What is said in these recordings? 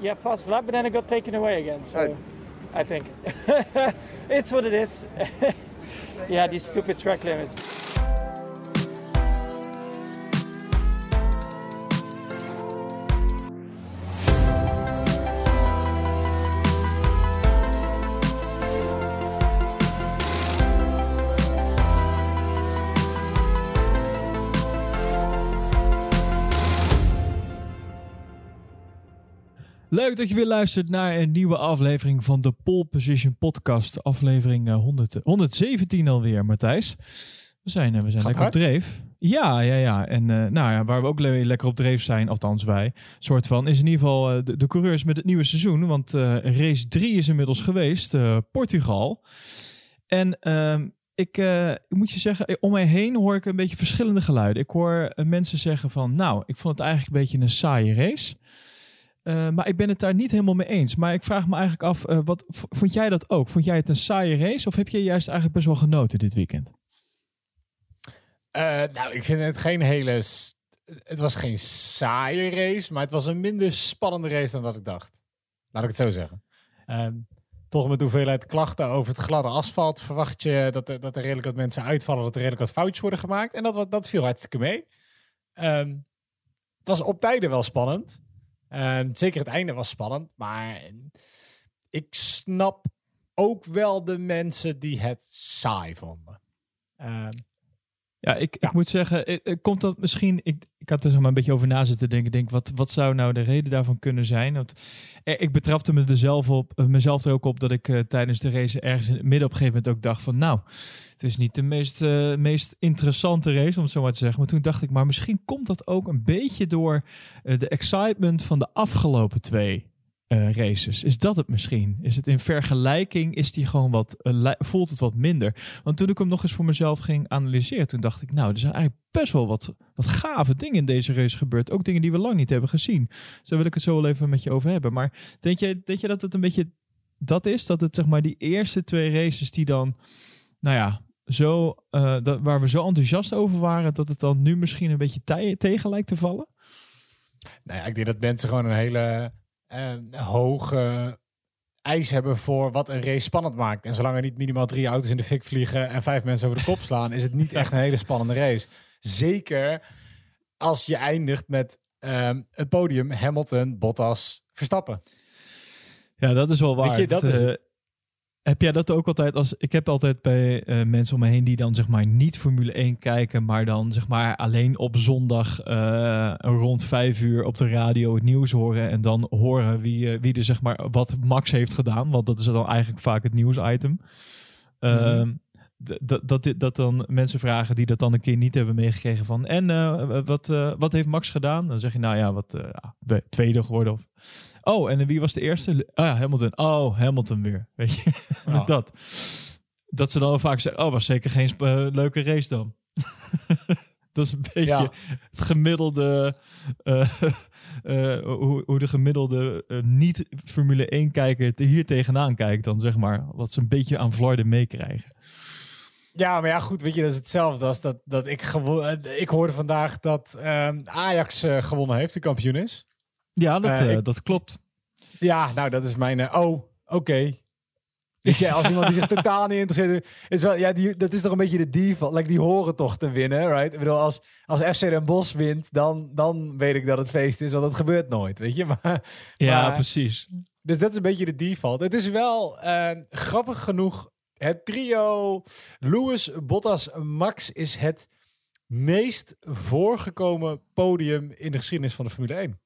yeah, fast lap, but then it got taken away again. So. I think it's what it is. yeah, these stupid track limits. Leuk dat je weer luistert naar een nieuwe aflevering van de Pole Position Podcast. Aflevering eh, 100, 117 alweer, Matthijs. We zijn, eh, we zijn Gaat lekker op dreef. Ja, ja, ja. En eh, nou ja, waar we ook le- lekker op dreef zijn, althans wij, soort van, is in ieder geval eh, de, de coureurs met het nieuwe seizoen. Want eh, race 3 is inmiddels geweest, eh, Portugal. En ehm, ik, eh, ik moet je zeggen, eh, om mij heen hoor ik een beetje verschillende geluiden. Ik hoor eh, mensen zeggen van, nou, ik vond het eigenlijk een beetje een saaie race. Eh, maar ik ben het daar niet helemaal mee eens. Maar ik vraag me eigenlijk af, eh, wat, vond jij dat ook? Vond jij het een saaie race? Of heb je juist eigenlijk best wel genoten dit weekend? Eh, nou, ik vind het geen hele... Het was geen saaie race, maar het was een minder spannende race dan dat ik dacht. Laat ik het zo zeggen. Ehm, toch met de hoeveelheid klachten over het gladde asfalt verwacht je dat er, dat er redelijk wat mensen uitvallen, dat er redelijk wat foutjes worden gemaakt. En dat, dat viel hartstikke mee. Ehm, het was op tijden wel spannend. Ehm, zeker het einde was spannend, maar ik snap ook wel de mensen die het saai vonden. Ehm, Ja, ik, Ja. ik moet zeggen, eh, eh, komt dat misschien... Ik, ik had er zeg maar een beetje over na zitten denken. Denk, wat, wat zou nou de reden daarvan kunnen zijn? Want eh, ik betrapte me er zelf op, mezelf er ook op dat ik tijdens de race ergens in het midden op een gegeven moment ook dacht van... Nou, het is niet de meest, meest interessante race, om het zo maar te zeggen. Maar toen dacht ik, maar misschien komt dat ook een beetje door de excitement van de afgelopen twee eh, races. Is dat het misschien? Is het in vergelijking, is die gewoon wat, eh, voelt het wat minder? Want toen ik hem nog eens voor mezelf ging analyseren, toen dacht ik, nou, er zijn eigenlijk best wel wat, wat gave dingen in deze race gebeurd. Ook dingen die we lang niet hebben gezien. Daar wil ik het zo wel even met je over hebben. Maar denk je, denk je dat het een beetje dat is? Dat het zeg maar die eerste twee races die dan, nou ja, zo, eh, dat, waar we zo enthousiast over waren, dat het dan nu misschien een beetje tegen lijkt te vallen? Nou ja, ik denk dat mensen gewoon een hele eh, hoge eis hebben voor wat een race spannend maakt. En zolang er niet minimaal drie auto's in de fik vliegen en vijf mensen over de kop slaan, is het niet echt een hele spannende race. Zeker als je eindigt met ehm, het podium Hamilton, Bottas, Verstappen. Ja, dat is wel waar. Weet je, dat is eh, het. Heb jij dat ook altijd als... Ik heb altijd bij eh, mensen om me heen die dan zeg maar niet Formule 1 kijken, maar dan zeg maar alleen op zondag eh, rond vijf uur op de radio het nieuws horen en dan horen wie, eh, wie er zeg maar wat Max heeft gedaan, want dat is dan eigenlijk vaak het nieuwsitem. D- dat, dat, dat dan mensen vragen die dat dan een keer niet hebben meegekregen van en wat, wat heeft Max gedaan? Dan zeg je nou ja, wat tweede geworden of Oh, en wie was de eerste? Oh ja, Hamilton. Oh, Hamilton weer. Weet je, Ja. dat. Dat ze dan vaak zeggen, oh, was zeker geen eh, leuke race dan. dat is een beetje Ja. het gemiddelde, eh, eh, hoe, hoe de gemiddelde niet-Formule 1-kijker te hier tegenaan kijkt dan, zeg maar. Wat ze een beetje aan Florida meekrijgen. Ja, maar ja, goed, weet je, dat is hetzelfde als dat, dat ik Ik hoorde vandaag dat ehm, Ajax gewonnen heeft, de kampioen is. Ja, dat, Eh, eh, ik- dat klopt. Ja, nou, dat is mijn. eh, oh, oké. Weet je, als iemand die zich totaal niet interesseert, is wel, ja, die, dat is toch een beetje de default. Like, die horen toch te winnen, right? Ik bedoel, als, als FC Den Bosch wint, dan, dan weet ik dat het feest is, want dat gebeurt nooit, weet je. Maar, Ja, maar- precies. dus dat is een beetje de default. Het is wel grappig genoeg. Het trio Lewis, Bottas, Max is het meest voorgekomen podium in de geschiedenis van de Formule 1.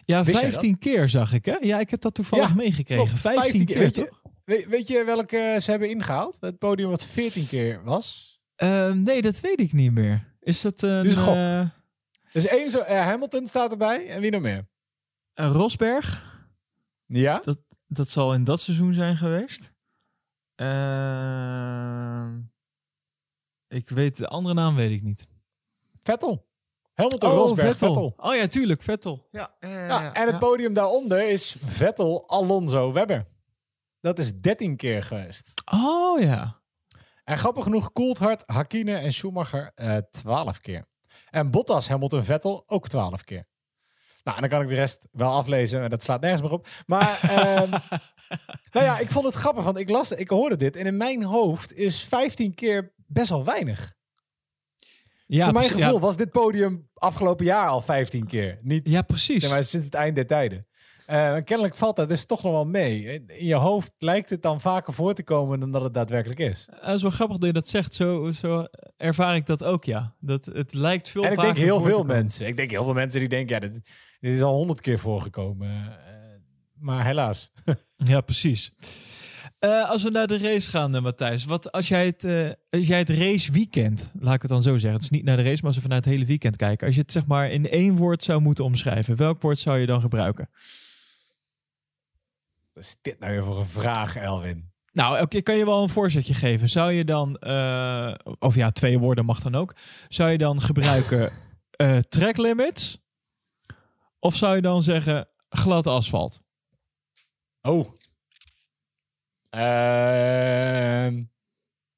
Ja, Wist jij 15 keer zag ik, hè? Ja, ik heb dat toevallig Ja, meegekregen. klopt. 15, 15 keer, je? toch? Weet, weet je welke ze hebben ingehaald? Het podium wat 14 keer was. Eh, nee, dat weet ik niet meer. Is dat een, Dus gok. eh, Dus één zo, eh, Hamilton staat erbij. En wie nog meer? een Rosberg? Ja? Dat zal in dat seizoen zijn geweest. Ehm, ik weet de andere naam weet ik niet. Vettel. Hamilton, Rosberg, Vettel. Oh ja, tuurlijk, Vettel. Ja, Ja, en het podium daaronder is Vettel, Alonso, Webber. Dat is 13 keer geweest. Oh ja. En grappig genoeg Coulthard, Hakkine en Schumacher eh 12 keer. En Bottas, Hamilton, Vettel ook 12 keer. Nou, en dan kan ik de rest wel aflezen en dat slaat nergens meer op. Maar, ehm, nou ja, ik vond het grappig, want ik las, ik hoorde dit en in mijn hoofd is 15 keer best wel weinig. Ja, Voor mijn gevoel ja, was dit podium afgelopen jaar al 15 keer. Niet ja, precies. maar sinds het eind der tijden. Eh, kennelijk valt dat dus toch nog wel mee. In je hoofd lijkt het dan vaker voor te komen dan dat het daadwerkelijk is. Dat is wel grappig dat je dat zegt. Zo, zo ervaar ik dat ook, ja. Dat, het lijkt veel en ik vaker denk heel veel mensen. Ik denk heel veel mensen die denken, ja, dit, dit is al honderd keer voorgekomen. Eh, maar helaas. Ja, precies. Eh, als we naar de race gaan, eh, Matthijs. Wat als jij het, eh, als jij het raceweekend, laat ik het dan zo zeggen. Dus niet naar de race, maar als we vanuit het hele weekend kijken. Als je het zeg maar in één woord zou moeten omschrijven, welk woord zou je dan gebruiken? Wat is dit nou weer voor een vraag, Elwin? Nou, oké, kan je wel een voorzetje geven? Zou je dan, of ja, twee woorden mag dan ook. Zou je dan gebruiken track limits? Of zou je dan zeggen glad asfalt? Oh. Ehm,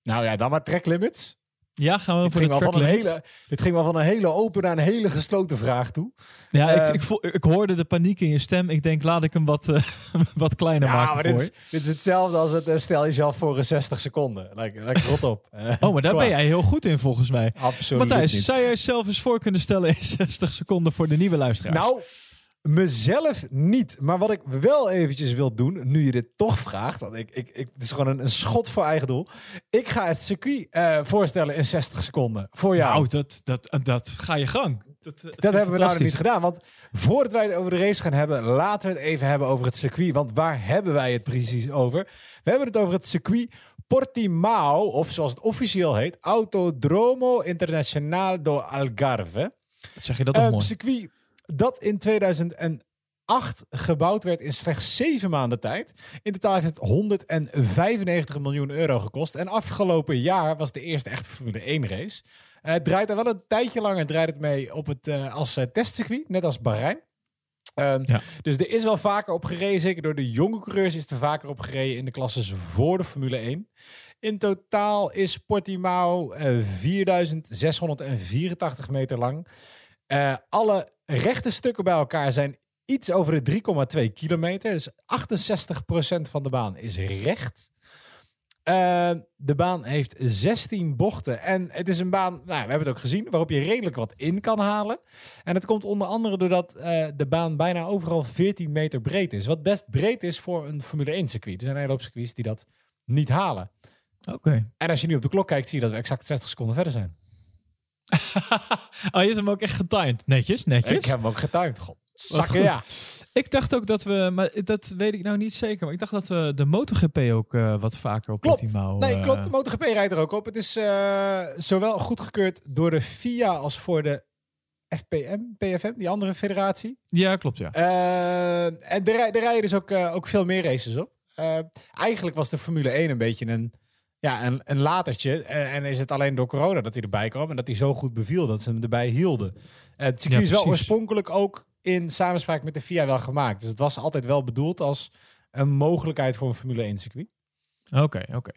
nou ja, dan maar track limits. Ja, gaan we Dit voor de track van een hele, dit ging wel van een hele open naar een hele gesloten vraag toe. Ja, ik, ik, voel, ik hoorde de paniek in je stem. Ik denk, laat ik hem wat, eh, wat kleiner Ja, maken maar voor dit is, dit is hetzelfde als het eh, stel jezelf voor een 60 seconden. Like, like, rot op. Oh, maar daar ben jij heel goed in volgens mij. Absoluut Matthijs, zou jij zelf eens voor kunnen stellen in 60 seconden voor de nieuwe luisteraars? Nou, mezelf niet. Maar wat ik wel eventjes wil doen, nu je dit toch vraagt, want ik, ik, ik, het is gewoon een, een schot voor eigen doel. Ik ga het circuit eh, voorstellen in 60 seconden voor jou. Nou, dat, dat, dat ga je gang. Dat, eh, Dat hebben we nou niet gedaan. Want voordat wij het over de race gaan hebben, laten we het even hebben over het circuit. Want waar hebben wij het precies over? We hebben het over het circuit Portimao, of zoals het officieel heet, Autodromo Internacional do Algarve. Wat zeg je dat toch Een mooi? circuit dat in 2008 gebouwd werd in slechts zeven maanden tijd. In totaal heeft het 195 miljoen euro gekost. En afgelopen jaar was de eerste echte Formule 1 race. Het draait er wel een tijdje langer draait het mee op het, eh, als eh, testcircuit, net als Bahrein. Ehm, Ja. Dus er is wel vaker op gereden. Zeker door de jonge coureurs is er vaker op gereden in de klasses voor de Formule 1. In totaal is Portimao eh 4684 meter lang. Alle rechte stukken bij elkaar zijn iets over de 3,2 kilometer. Dus 68% van de baan is recht. Eh, de baan heeft 16 bochten. En het is een baan, nou, we hebben het ook gezien, waarop je redelijk wat in kan halen. En dat komt onder andere doordat eh, de baan bijna overal 14 meter breed is. Wat best breed is voor een Formule 1 circuit. Er zijn een hele hoop circuits die dat niet halen. Oké. En als je nu op de klok kijkt, zie je dat we exact 60 seconden verder zijn. oh, je hebt hem ook echt getimed. Netjes, netjes. Ik heb hem ook getimed. God, zakken ja. Ik dacht ook dat we, maar dat weet ik nou niet zeker, maar ik dacht dat we de MotoGP ook eh, wat vaker op Klopt. Portimao... Nee, eh, klopt. De MotoGP rijdt er ook op. Het is eh, zowel goedgekeurd door de FIA als voor de FPM, PFM, die andere federatie. Ja, klopt, ja. En er, er rijden dus ook, ook veel meer races op. Eigenlijk was de Formule 1 een beetje een, ja, een, een latertje. Eh, en is het alleen door corona dat hij erbij kwam. En dat hij zo goed beviel dat ze hem erbij hielden. Eh, het circuit Ja, is wel oorspronkelijk ook in samenspraak met de FIA wel gemaakt. Dus het was altijd wel bedoeld als een mogelijkheid voor een Formule 1 circuit. Oké, oké.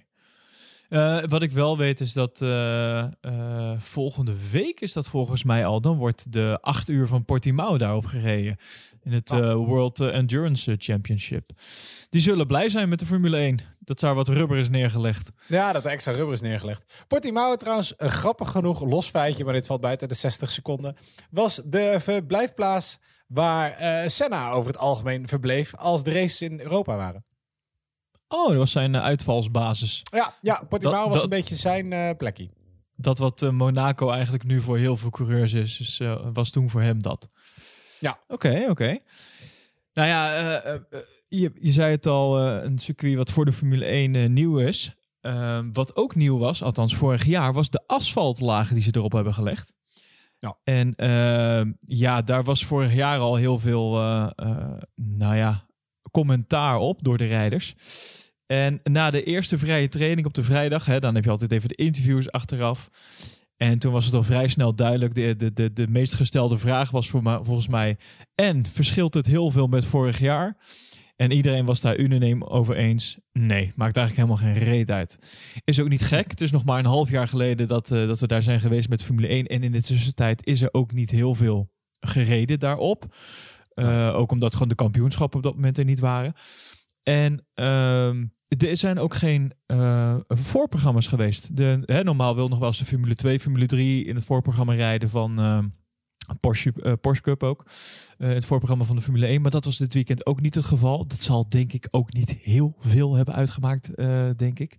Eh, wat ik wel weet is dat eh, eh, volgende week is dat volgens mij al. Dan wordt de acht uur van Portimao daarop gereden. In het Ah. World Endurance Championship. Die zullen blij zijn met de Formule 1. Dat daar wat rubber is neergelegd. Ja, dat er extra rubber is neergelegd. Portimao trouwens, grappig genoeg, los feitje, maar dit valt buiten de 60 seconden, was de verblijfplaats waar Senna over het algemeen verbleef als de races in Europa waren. Oh, dat was zijn eh, uitvalsbasis. Ja, ja Portimao was dat- een beetje zijn eh, plekje. Dat wat eh, Monaco eigenlijk nu voor heel veel coureurs is, dus, was toen voor hem dat. Ja. Oké, oké. Nou ja, je, je zei het al, een circuit wat voor de Formule 1 eh, nieuw is. Eh, wat ook nieuw was, althans vorig jaar, was de asfaltlagen die ze erop hebben gelegd. Ja. En eh, ja, daar was vorig jaar al heel veel, nou ja, commentaar op door de rijders. En na de eerste vrije training op de vrijdag, hè, dan heb je altijd even de interviews achteraf. En toen was het al vrij snel duidelijk. De, de, de, de meest gestelde vraag was voor mij, volgens mij. En verschilt het heel veel met vorig jaar? En iedereen was daar unaniem over eens. Nee, maakt eigenlijk helemaal geen reet uit. Is ook niet gek. Het is nog maar een half jaar geleden dat, eh, dat we daar zijn geweest met Formule 1. En in de tussentijd is er ook niet heel veel gereden daarop. Uh, ook omdat gewoon de kampioenschappen op dat moment er niet waren. En ehm, er zijn ook geen uh, voorprogramma's geweest. De, hè, normaal wil nog wel eens de Formule 2, Formule 3 in het voorprogramma rijden van uh, Porsche, uh, Porsche Cup ook. het voorprogramma van de Formule 1. Maar dat was dit weekend ook niet het geval. Dat zal denk ik ook niet heel veel hebben uitgemaakt, denk ik.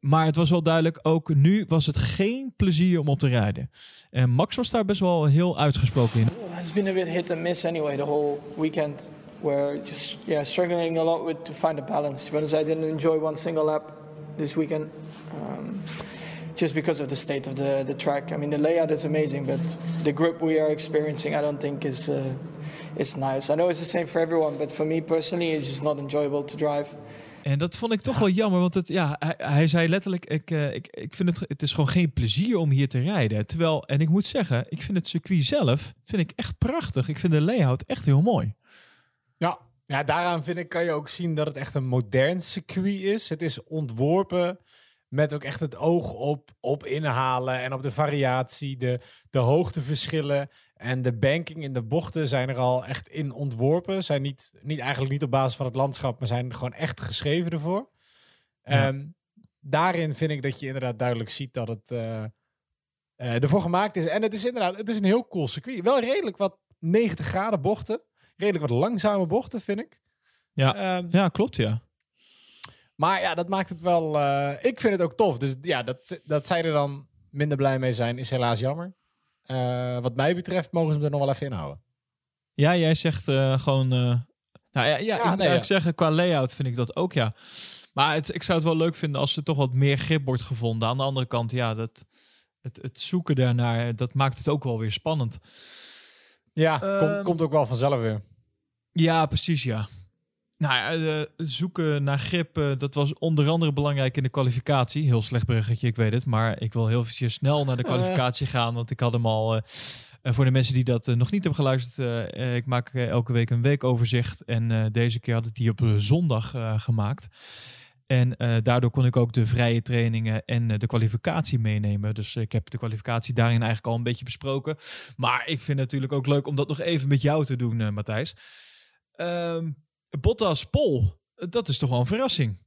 maar het was wel duidelijk, ook nu was het geen plezier om op te rijden. En Max was daar best wel heel uitgesproken in. It's been a bit hit and miss anyway, the whole weekend. Where just yeah struggling a lot with to find a balance. Whereas I didn't enjoy one single lap this weekend, um, just because of the state of the the track. I mean, the layout is amazing, but the grip we are experiencing, I don't think is uh, is nice. I know it's the same for everyone, but for me personally, it's just not enjoyable to drive. En dat vond ik toch wel jammer, want het, ja, hij, zei letterlijk: ik, uh, ik, ik vind het, het is gewoon geen plezier om hier te rijden. Terwijl, en ik moet zeggen, ik vind het circuit zelf vind ik echt prachtig. Ik vind de layout echt heel mooi. Ja, daaraan vind ik kan je ook zien dat het echt een modern circuit is. Het is ontworpen met ook echt het oog op, op inhalen en op de variatie, de, de hoogteverschillen en de banking in de bochten zijn er al echt in ontworpen. Zijn niet, niet eigenlijk niet op basis van het landschap, maar zijn gewoon echt geschreven ervoor. Ja. Um, daarin vind ik dat je inderdaad duidelijk ziet dat het uh, uh, ervoor gemaakt is. En het is inderdaad, het is een heel cool circuit. Wel redelijk wat 90 graden bochten redelijk wat langzame bochten, vind ik. Ja, um, ja klopt, ja. Maar ja, dat maakt het wel... Uh, ik vind het ook tof. Dus ja, dat, dat zij er dan minder blij mee zijn, is helaas jammer. Uh, wat mij betreft mogen ze er nog wel even inhouden. Ja, jij zegt uh, gewoon... nou ja, ja, ja ik moet nee, eigenlijk ja. zeggen, qua layout vind ik dat ook, ja. Maar het, ik zou het wel leuk vinden als er toch wat meer grip wordt gevonden. Aan de andere kant, ja, dat, het, het zoeken daarnaar, dat maakt het ook wel weer spannend. Ja, um, komt ook wel vanzelf weer. Ja, precies, ja. Nou ja, uh, zoeken naar grip, uh, dat was onder andere belangrijk in de kwalificatie. Heel slecht bruggetje, ik weet het. Maar ik wil heel eventjes snel naar de kwalificatie gaan. Want ik had hem al, uh, voor de mensen die dat nog niet hebben geluisterd. ik maak elke week een weekoverzicht. En deze keer had ik die op zondag gemaakt. En uh, daardoor kon ik ook de vrije trainingen en uh, de kwalificatie meenemen. Dus ik heb de kwalificatie daarin eigenlijk al een beetje besproken. Maar ik vind het natuurlijk ook leuk om dat nog even met jou te doen, Matthijs. Um, Bottas Pol, dat is toch wel een verrassing?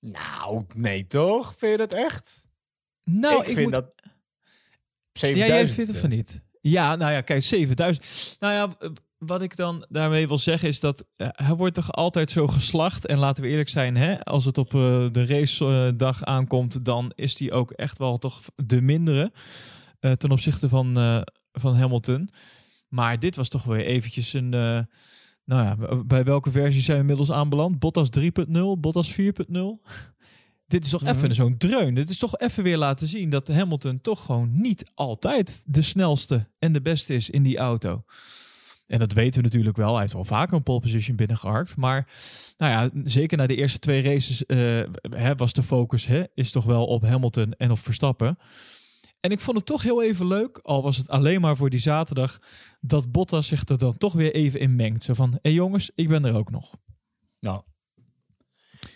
Nou, nee toch? Vind je dat echt? Nou, ik, ik vind moet... dat... 7000. Ja, jij vindt het van niet. Ja, nou ja, kijk, 7000. Nou ja, wat ik dan daarmee wil zeggen is dat uh, hij wordt toch altijd zo geslacht. En laten we eerlijk zijn, hè, als het op uh, de racedag uh, aankomt, dan is hij ook echt wel toch de mindere ten opzichte van, van Hamilton. Maar dit was toch weer eventjes een... nou ja, bij welke versie zijn we inmiddels aanbeland? Bottas 3.0, Bottas 4.0? dit is toch Mhm. even -hmm. zo'n dreun. Dit is toch even weer laten zien dat Hamilton toch gewoon niet altijd de snelste en de beste is in die auto. En dat weten we natuurlijk wel. Hij heeft al vaker een pole position binnengeharkt. Maar nou ja, zeker na de eerste twee races uh, hè, was de focus hè, is toch wel op Hamilton en op Verstappen. En ik vond het toch heel even leuk, al was het alleen maar voor die zaterdag, dat Bottas zich er dan toch weer even in mengt. Zo van, hé hey jongens, ik ben er ook nog. Nou.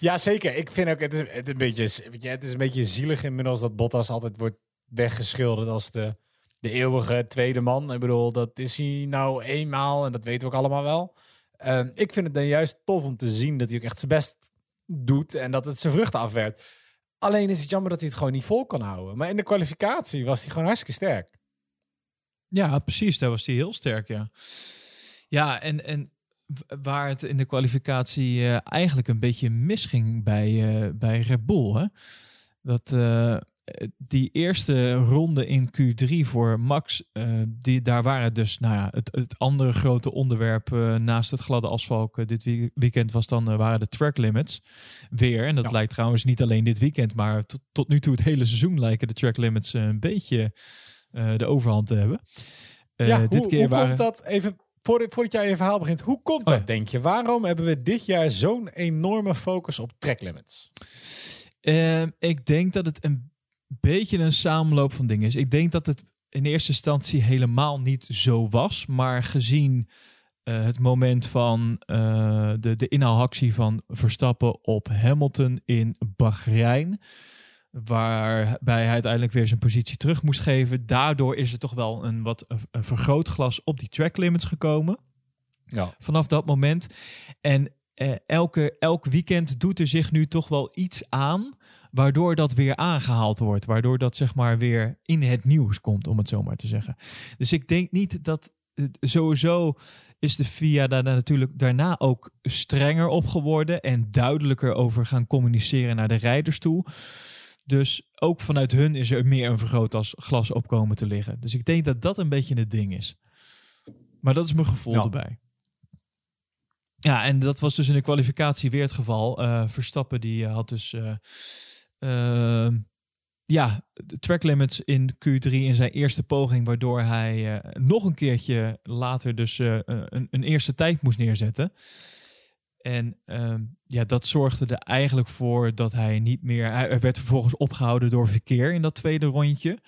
Ja, zeker. Ik vind ook, het is, het, een beetje, het is een beetje zielig inmiddels dat Bottas altijd wordt weggeschilderd als de de eeuwige tweede man. Ik bedoel, dat is hij nou eenmaal en dat weten we ook allemaal wel. Uh, ik vind het dan juist tof om te zien dat hij ook echt zijn best doet en dat het zijn vruchten afwerpt. Alleen is het jammer dat hij het gewoon niet vol kan houden. Maar in de kwalificatie was hij gewoon hartstikke sterk. Ja, precies. Daar was hij heel sterk, ja. Ja, en, en waar het in de kwalificatie uh, eigenlijk een beetje misging bij, uh, bij Red Bull. Hè? Dat uh, die eerste ronde in Q3 voor Max, uh, die, daar waren dus, nou ja, het, het andere grote onderwerp uh, naast het gladde asfalt uh, dit weekend was dan, waren de track limits weer. En dat ja. lijkt trouwens niet alleen dit weekend, maar tot, tot nu toe het hele seizoen lijken de track limits een beetje de overhand te hebben. ja, dit hoe, keer hoe waren... komt dat even voordat, voordat jij je verhaal begint, hoe komt dat, oh ja. denk je? Waarom hebben we dit jaar zo'n enorme focus op track limits? Uh, ik denk dat het een beetje een samenloop van dingen is. Ik denk dat het in eerste instantie helemaal niet zo was, maar gezien uh, het moment van uh, de, de inhaalactie van Verstappen op Hamilton in Bahrein, Waarbij hij uiteindelijk weer zijn positie terug moest geven. Daardoor is er toch wel een wat een, een vergrootglas op die track limits gekomen. Ja. Vanaf dat moment. En eh, elke, elk weekend doet er zich nu toch wel iets aan. Waardoor dat weer aangehaald wordt. Waardoor dat zeg maar weer in het nieuws komt, om het zo maar te zeggen. Dus ik denk niet dat. eh, Sowieso is de FIA daar natuurlijk daarna ook strenger op geworden. En duidelijker over gaan communiceren naar de rijders toe. Dus ook vanuit hun is er meer een vergrootglas glas op komen te liggen. Dus ik denk dat dat een beetje het ding is. Maar dat is mijn gevoel Ja. erbij. Ja, en dat was dus in de kwalificatie weer het geval. Eh, Verstappen die eh, had dus ehm, ja, track limits in Q3 in zijn eerste poging, waardoor hij eh, nog een keertje later dus eh, een, een eerste tijd moest neerzetten. En ehm, ja, dat zorgde er eigenlijk voor dat hij niet meer. Hij werd vervolgens opgehouden door verkeer in dat tweede rondje.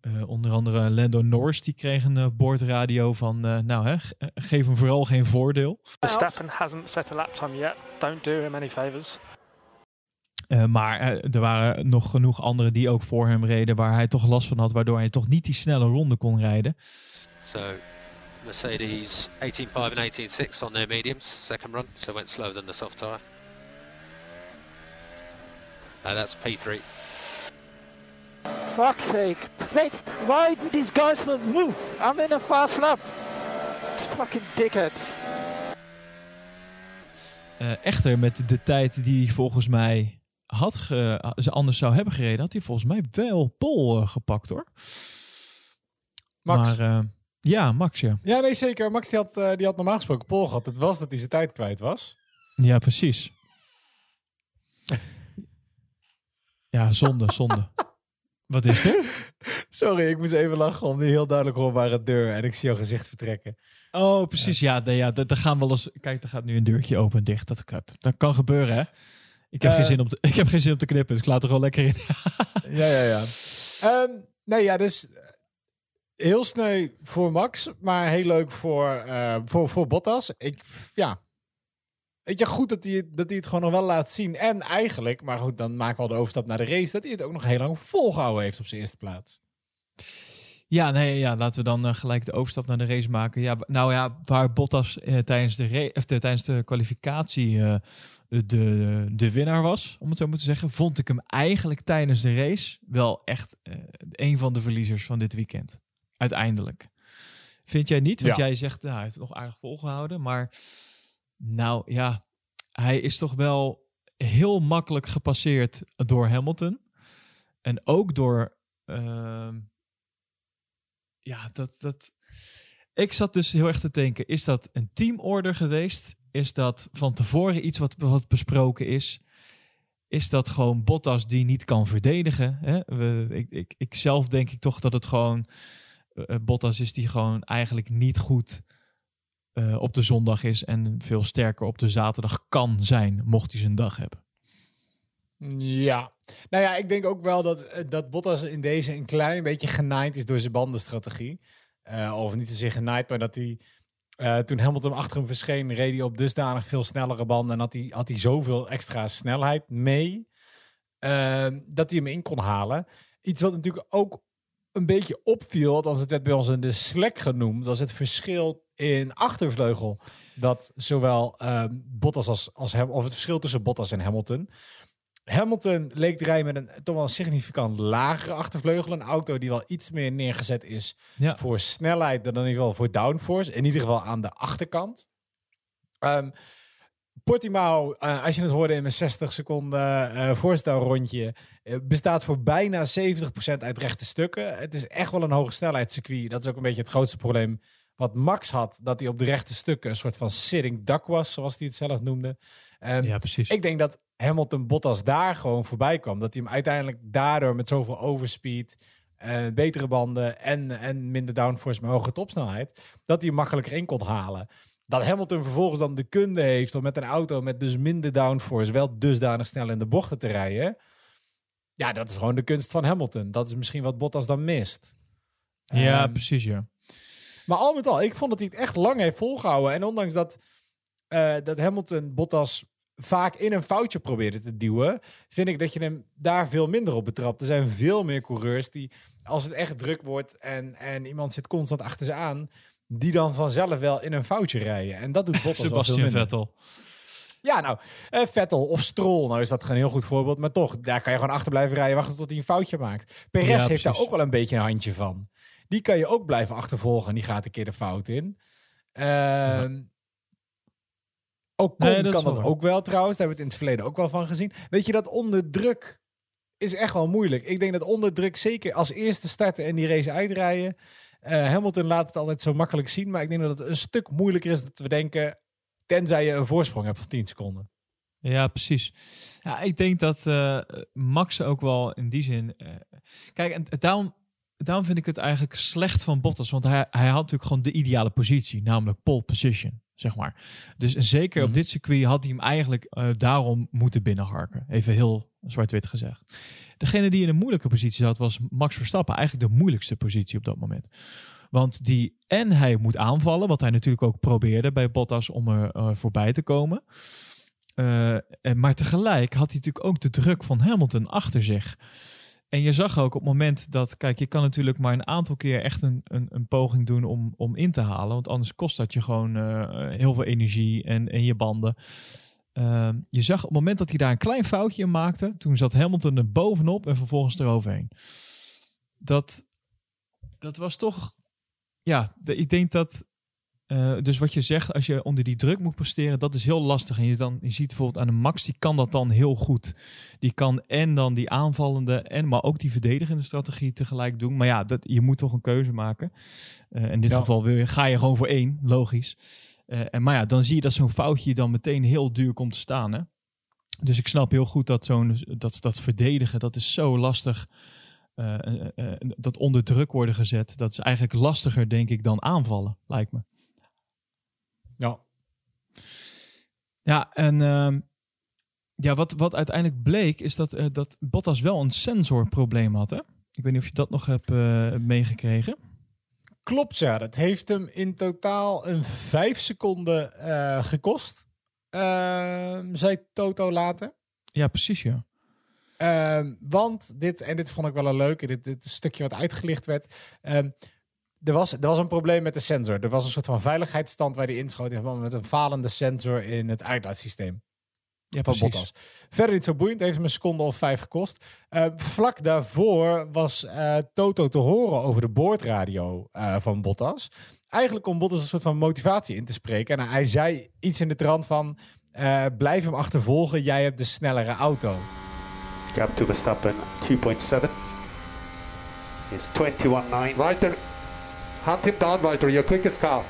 Eh, onder andere Lando Norris, die kreeg een eh, bordradio van, nou hè, ge- geef hem vooral geen voordeel. Verstappen hasn't set a lap time yet. Don't do him any favours. Eh, maar eh, er waren nog genoeg anderen die ook voor hem reden, waar hij toch last van had, waardoor hij toch niet die snelle ronde kon rijden. So Mercedes 18.5 and 18.6 on their mediums, second run, so went slower than the soft tyre. Uh, that's P3. Fuck's sake. Mate, why do these guys not move? I'm in a fast lap. Fucking dickheads. Eh, echter, met de tijd die hij volgens mij had ge- ze anders zou hebben gereden, had hij volgens mij wel Pol eh, gepakt hoor. Max. Maar eh, ja, Max ja. Ja, nee, zeker. Max die had, eh, die had normaal gesproken pol gehad. Het was dat hij zijn tijd kwijt was. Ja, precies. ja, zonde, zonde. Wat is er? Sorry, ik moest even lachen om die heel duidelijk hoorbare deur. En ik zie jouw gezicht vertrekken. Oh, precies. Ja, nee, ja daar gaan wel eens. Kijk, er gaat nu een deurtje open en dicht. Dat, kan- dat kan gebeuren, hè? Ik heb, Eh. geen zin om te, ik heb geen zin om te knippen, dus ik laat er gewoon lekker in. Ja, ja, ja. Ehm, nee, ja, dus eh, heel sneu voor Max, maar heel leuk voor, eh, voor, voor Bottas. Ik, ja, weet je, goed dat hij, het- dat hij het gewoon nog wel laat zien. En eigenlijk, maar goed, dan maken we al de overstap naar de race, dat hij het ook nog heel lang volgehouden heeft op zijn eerste plaats. Ja, nee, ja, laten we dan eh, gelijk de overstap naar de race maken. Ja, nou ja, waar Bottas eh, tijdens, de of tijdens de kwalificatie eh, de, de winnaar was, om het zo maar te zeggen, vond ik hem eigenlijk tijdens de race wel echt eh, een van de verliezers van dit weekend. Uiteindelijk. Vind jij niet? Want Ja. jij zegt, nou, hij heeft het nog aardig volgehouden. Maar nou ja, hij is toch wel heel makkelijk gepasseerd door Hamilton. En ook door... ehm, ja, dat, dat. Ik zat dus heel erg te denken: is dat een teamorder geweest? Is dat van tevoren iets wat, besproken is? Is dat gewoon Bottas die niet kan verdedigen? Hè? Ik, ik, ik zelf denk ik toch dat het gewoon eh, Bottas is die gewoon eigenlijk niet goed eh, op de zondag is en veel sterker op de zaterdag kan zijn, mocht hij zijn dag hebben. Ja, nou ja, ik denk ook wel dat, eh, dat Bottas in deze een klein beetje genaaid is door zijn bandenstrategie. Eh, of niet zozeer genaaid, maar dat hij eh, toen Hamilton achter hem verscheen, reed hij op dusdanig veel snellere banden en had hij, had hij zoveel extra snelheid mee, eh, dat hij hem in kon halen. Iets wat natuurlijk ook een beetje opviel, althans het werd bij ons in de Slack genoemd, was het verschil in achtervleugel. Dat zowel eh, Bottas als, als hem, of het verschil tussen Bottas en Hamilton. Hamilton leek te rijden met een toch wel een significant lagere achtervleugel. Een auto die wel iets meer neergezet is Ja. voor snelheid dan in ieder geval voor downforce. In ieder geval aan de achterkant. Ehm Portimao, eh, als je het hoorde in mijn 60 seconden eh voorstelrondje, eh, bestaat voor bijna 70% uit rechte stukken. Het is echt wel een hoge snelheidscircuit. Dat is ook een beetje het grootste probleem wat Max had. Dat hij op de rechte stukken een soort van sitting duck was, zoals hij het zelf noemde. En Ja, precies. ik denk dat Hamilton Bottas daar gewoon voorbij kwam. Dat hij hem uiteindelijk daardoor met zoveel overspeed, eh, betere banden en, en minder downforce met hoge topsnelheid, dat hij hem makkelijker in kon halen. Dat Hamilton vervolgens dan de kunde heeft om met een auto met dus minder downforce wel dusdanig snel in de bochten te rijden. Ja, dat is gewoon de kunst van Hamilton. Dat is misschien wat Bottas dan mist. ja, Ehm, precies, ja. maar al met al, ik vond dat hij het echt lang heeft volgehouden. En ondanks dat, eh, dat Hamilton Bottas vaak in een foutje probeerde te duwen, vind ik dat je hem daar veel minder op betrapt. Er zijn veel meer coureurs die, als het echt druk wordt en, en iemand zit constant achter ze aan, die dan vanzelf wel in een foutje rijden. En dat doet Bottas Sebastian. Vettel. Ja, nou, eh, Vettel of Stroll, nou is dat geen heel goed voorbeeld. Maar toch, daar kan je gewoon achter blijven rijden, wachten tot hij een foutje maakt. Perez Ja, heeft precies. daar ook wel een beetje een handje van. Die kan je ook blijven achtervolgen en die gaat een keer de fout in. Ehm Ocon Nee, dat is kan dat waar. ook wel trouwens. Daar hebben we het in het verleden ook wel van gezien. Weet je, dat onder druk is echt wel moeilijk. Ik denk dat onder druk zeker als eerste starten en die race uitrijden. eh, Hamilton laat het altijd zo makkelijk zien. Maar ik denk dat het een stuk moeilijker is dat we denken... tenzij je een voorsprong hebt van 10 seconden. Ja, precies. Ja, ik denk dat eh, Max ook wel in die zin. eh, kijk, en daarom, daarom vind ik het eigenlijk slecht van Bottas. Want hij, hij had natuurlijk gewoon de ideale positie, namelijk pole position, zeg maar. Dus zeker op Mhm. dit circuit had hij hem eigenlijk eh, daarom moeten binnenharken. Even heel zwart-wit gezegd. Degene die in een moeilijke positie zat, was Max Verstappen. Eigenlijk de moeilijkste positie op dat moment. Want die en hij moet aanvallen, wat hij natuurlijk ook probeerde bij Bottas om er eh, voorbij te komen. Eh, en- maar tegelijk had hij natuurlijk ook de druk van Hamilton achter zich. En je zag ook op het moment dat, kijk, je kan natuurlijk maar een aantal keer echt een, een, een poging doen om, om in te halen. Want anders kost dat je gewoon eh, heel veel energie en, en je banden. Ehm, je zag op het moment dat hij daar een klein foutje in maakte, toen zat Hamilton er bovenop en vervolgens eroverheen. Dat, dat was toch, ja, ik denk dat eh, dus wat je zegt, als je onder die druk moet presteren, dat is heel lastig. En je, dan, je ziet bijvoorbeeld aan een Max, die kan dat dan heel goed. Die kan en dan die aanvallende, en maar ook die verdedigende strategie tegelijk doen. Maar ja, dat, je moet toch een keuze maken. Eh, in dit Ja. geval wil je, ga je gewoon voor één, logisch. Eh, en, maar ja, dan zie je dat zo'n foutje dan meteen heel duur komt te staan. Hè? Dus ik snap heel goed dat zo'n dat, dat verdedigen, dat is zo lastig. Dat onder druk worden gezet, dat is eigenlijk lastiger, denk ik, dan aanvallen, lijkt me. Ja. Ja, en ehm, ja, wat, wat uiteindelijk bleek is dat, eh, dat Bottas wel een sensorprobleem had. Hè? Ik weet niet of je dat nog hebt eh, meegekregen. Klopt, ja. Dat heeft hem in totaal een vijf seconden eh, gekost. Ehm zei Toto later. Ja, precies, ja. Ehm, want dit, en dit vond ik wel een leuke, dit, dit stukje wat uitgelicht werd. Er, was, er was een probleem met de sensor. Er was een soort van veiligheidsstand waar die inschoot in verband met een falende sensor in het uitlaatsysteem Ja, van. Bottas. Verder niet zo boeiend, heeft hem een seconde of vijf gekost. Eh, vlak daarvoor was eh, Toto te horen over de boordradio eh, van Bottas. Eigenlijk om Bottas een soort van motivatie in te spreken. En hij zei iets in de trant van... eh, blijf hem achtervolgen, jij hebt de snellere auto. Gap to Verstappen 2.7 is 21.9. Walter, hunt him down, Walter, your quickest car.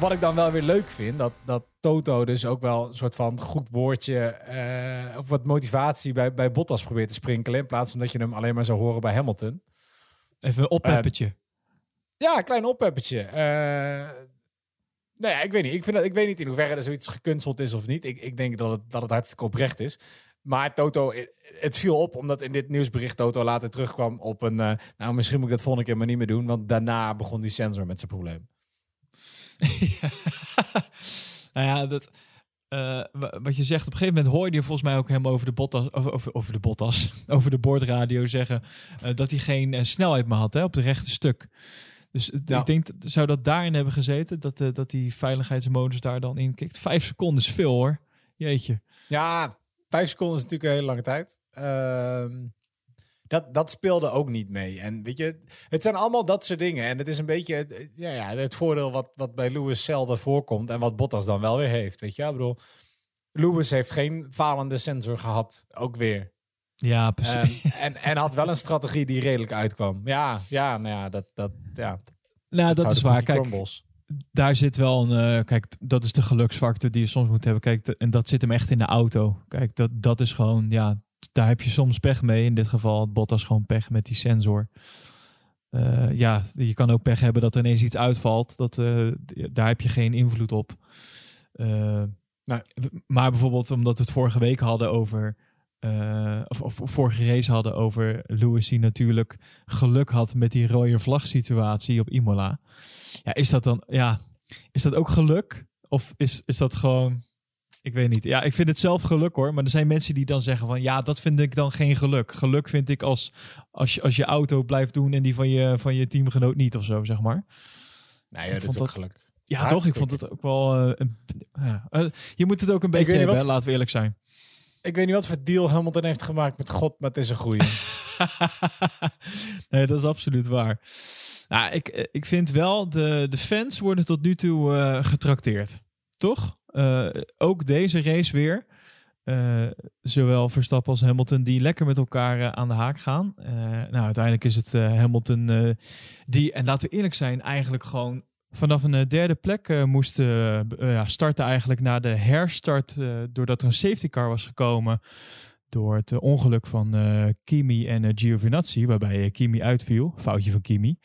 Wat ik dan wel weer leuk vind, dat, dat Toto dus ook wel een soort van goed woordje eh, of wat motivatie bij, bij Bottas probeert te sprinkelen. In plaats van dat je hem alleen maar zou horen bij Hamilton. Even een oppeppertje. Ja, een klein oppeppertje. Eh nou ja, ik weet niet. Ik, vind dat, ik weet niet in hoeverre er zoiets gekunsteld is of niet. Ik, ik denk dat het, dat het hartstikke oprecht is. Maar Toto, het viel op omdat in dit nieuwsbericht Toto later terugkwam op een... eh, nou, misschien moet ik dat volgende keer maar niet meer doen. Want daarna begon die sensor met zijn probleem. Ja. nou ja, dat, eh, wa- wat je zegt, op een gegeven moment hoorde je volgens mij ook hem over de Bottas, over, over, over de Bottas, over de boordradio zeggen eh, dat hij geen snelheid meer had hè, op het rechte stuk. Dus Ja. ik denk, zou dat daarin hebben gezeten, dat, dat die veiligheidsmodus daar dan in kikt. Vijf seconden is veel hoor. Jeetje. Ja, vijf seconden is natuurlijk een hele lange tijd. Ehm, dat, dat speelde ook niet mee. En weet je, het zijn allemaal dat soort dingen. En het is een beetje het, ja, ja, het voordeel wat, wat bij Lewis zelden voorkomt. En wat Bottas dan wel weer heeft. Weet je, ik bedoel, Lewis heeft geen falende sensor gehad. Ook weer. Ja, precies. Ehm, en, en had wel een strategie die redelijk uitkwam. Ja, ja, nou ja, dat, dat, ja, nou, dat zou is de waar. Kijk. Daar zit wel een. eh, kijk, dat is de geluksfactor die je soms moet hebben. Kijk, en dat zit hem echt in de auto. Kijk, dat, dat is gewoon. Ja, daar heb je soms pech mee. In dit geval had Bottas gewoon pech met die sensor. Eh, ja, je kan ook pech hebben dat er ineens iets uitvalt. Dat, eh, daar heb je geen invloed op. Maar bijvoorbeeld omdat we het vorige week hadden over. Eh, of, of vorige race hadden over Lewis die natuurlijk geluk had met die rode vlag situatie op Imola. Ja, is dat dan, ja, is dat ook geluk? Of is, is dat gewoon, Ik weet niet. Ja, ik vind het zelf geluk hoor. Maar er zijn mensen die dan zeggen van ja, dat vind ik dan geen geluk. Geluk vind ik als, als, je, als je auto blijft doen en die van je, van je teamgenoot niet of zo, zeg maar. Nee, Ik dat is ook dat- geluk. Ja, Hartstikke. toch? Ik vond het ook wel. eh, een- ja. Eh, je moet het ook een beetje hebben, wat- laten we eerlijk zijn. Ik weet niet wat voor deal Hamilton heeft gemaakt met God, maar het is een goeie. nee, dat is absoluut waar. Nou, ik, ik vind wel, de, de fans worden tot nu toe eh, getrakteerd. Toch? Eh, ook deze race weer. Eh, zowel Verstappen als Hamilton die lekker met elkaar aan de haak gaan. Nou, uiteindelijk is het Hamilton die, en laten we eerlijk zijn, eigenlijk gewoon vanaf een eh, derde plek eh, moest eh, starten eigenlijk na de herstart, doordat er een safety car was gekomen door het ongeluk van Kimi en Giovinazzi, waarbij Kimi uitviel. Foutje van Kimi.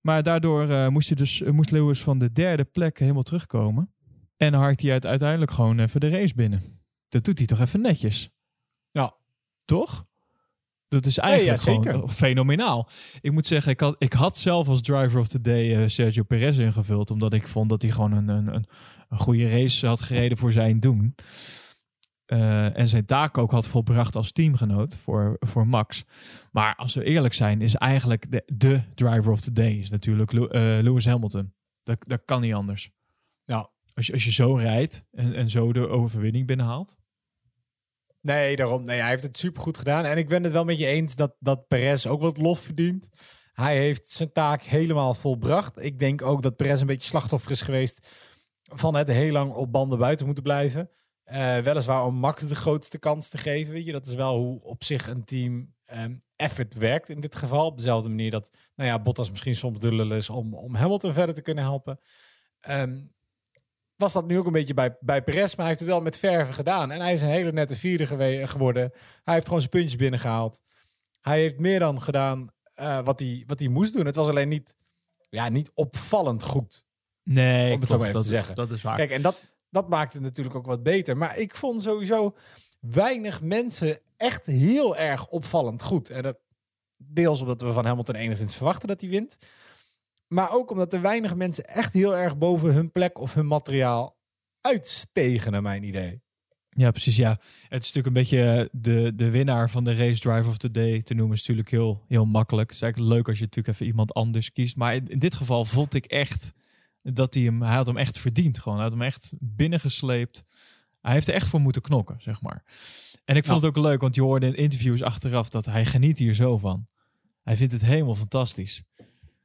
Maar daardoor moest, hij dus, moest Lewis van de derde plek helemaal terugkomen. En harkt hij uit, uiteindelijk gewoon even de race binnen. Dat doet hij toch even netjes? Ja. Toch? Dat is eigenlijk ja, zeker. gewoon fenomenaal. Ik moet zeggen, ik had, ik had zelf als driver of the day eh, Sergio Perez ingevuld. Omdat ik vond dat hij gewoon een, een, een, een goede race had gereden voor zijn doen. Eh, en zijn taak ook had volbracht als teamgenoot voor, voor Max. Maar als we eerlijk zijn, is eigenlijk de, de driver of the day is natuurlijk eh, Lewis Hamilton. Dat, dat kan niet anders. Ja. Als je, als je zo rijdt en, en zo de overwinning binnenhaalt. Nee, daarom. Nee, hij heeft het supergoed gedaan. En ik ben het wel met je eens dat, dat Perez ook wat lof verdient. Hij heeft zijn taak helemaal volbracht. Ik denk ook dat Perez een beetje slachtoffer is geweest van het heel lang op banden buiten moeten blijven. Eh, weliswaar om Max de grootste kans te geven. Weet je, dat is wel hoe op zich een team ehm, effort werkt in dit geval. Op dezelfde manier dat, nou ja, Bottas misschien soms de is om, om Hamilton verder te kunnen helpen. Ehm, was dat nu ook een beetje bij, bij Perez, maar hij heeft het wel met verven gedaan. En hij is een hele nette vierde gewe- geworden. Hij heeft gewoon zijn puntjes binnengehaald. Hij heeft meer dan gedaan eh, wat, hij, wat hij moest doen. Het was alleen niet, ja, niet opvallend goed. Nee, Om het zo maar even dat, te zeggen. Dat is waar. Kijk, en dat, dat maakt het natuurlijk ook wat beter. Maar ik vond sowieso weinig mensen echt heel erg opvallend goed. En dat deels omdat we van Hamilton enigszins verwachten dat hij wint. Maar ook omdat er weinig mensen echt heel erg boven hun plek of hun materiaal uitstegen, naar mijn idee. Ja, precies. Ja. Het is natuurlijk een beetje eh, de, de winnaar van de race drive of the day te noemen. Is natuurlijk heel, heel makkelijk. Het is eigenlijk leuk als je natuurlijk even iemand anders kiest. Maar in, in dit geval vond ik echt dat hij hem, hij had hem echt verdiend. Gewoon, hij had hem echt binnengesleept. Hij heeft er echt voor moeten knokken, zeg maar. En ik vond het ook leuk, want je hoorde in interviews achteraf dat hij geniet hier zo van. Hij vindt het helemaal fantastisch.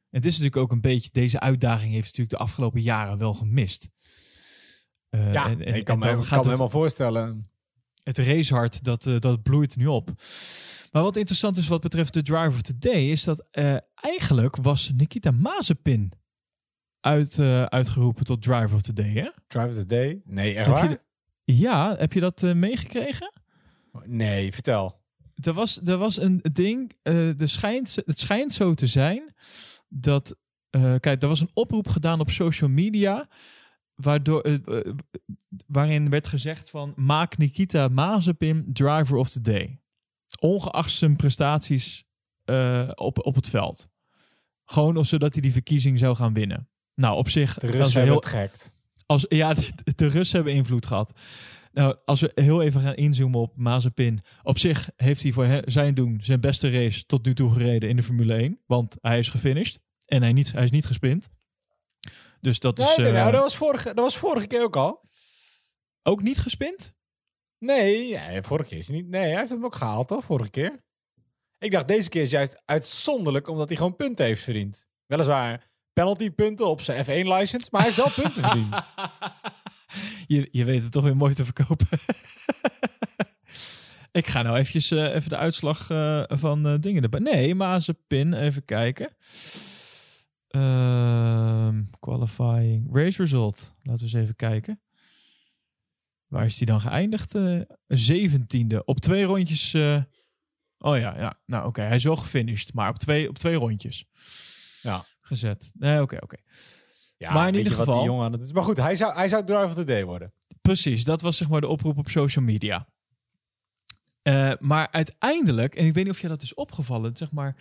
En het is natuurlijk ook een beetje, deze uitdaging heeft natuurlijk de afgelopen jaren wel gemist. Eh, Ja, en- en- ik kan me, ik kan me helemaal voorstellen. het racehart, dat, eh, dat bloeit nu op. Maar wat interessant is wat betreft de driver of the day, is dat eh, eigenlijk was Nikita Mazepin uit, uitgeroepen tot driver of the day. Hè? Drive of the day? Nee, echt Heb je waar? de- ja, heb je dat meegekregen? Nee, vertel. Er was, er was een ding, er schijnt, het schijnt zo te zijn dat, eh, kijk, er was een oproep gedaan op social media, waardoor, eh, eh, waarin werd gezegd van, maak Nikita Mazepin driver of the day. Ongeacht zijn prestaties op, op het veld. Gewoon zodat hij die verkiezing zou gaan winnen. Nou, op zich... De Russen hebben heel- het gehakt. als, ja, de, de Russen hebben invloed gehad. Nou, als we heel even gaan inzoomen op Mazepin. Op zich heeft hij voor zijn doen zijn beste race tot nu toe gereden in de Formule 1. Want hij is gefinished. En hij, niet, hij is niet gesprint. Dus dat Nee, is nee, nou, dat, was vorige, dat was vorige keer ook al. ook niet gespint. Nee, ja, vorige keer is hij niet. Nee, hij heeft hem ook gehaald, toch? Vorige keer. Ik dacht, deze keer is juist uitzonderlijk omdat hij gewoon punten heeft verdiend. Weliswaar penaltypunten op zijn F1-license, maar hij heeft wel punten verdiend. Je, je weet het toch weer mooi te verkopen. Ik ga nou eventjes, eh, even de uitslag eh, van eh, dingen erbij. Nee, Mazepin, even kijken. Ehm, qualifying race result. Laten we eens even kijken. Waar is hij dan geëindigd? Zeventiende. op twee rondjes. Oh ja, ja. Nou oké, hij is wel gefinished, maar op twee, op twee rondjes. Ja. Gezet. Nee, oké, oké. Ja, Maar in ieder wat geval- die jongen aan het is. Maar goed, hij zou, hij zou driver of the day worden. Precies, dat was zeg maar de oproep op social media. Eh, maar uiteindelijk, en ik weet niet of je dat is opgevallen, zeg maar,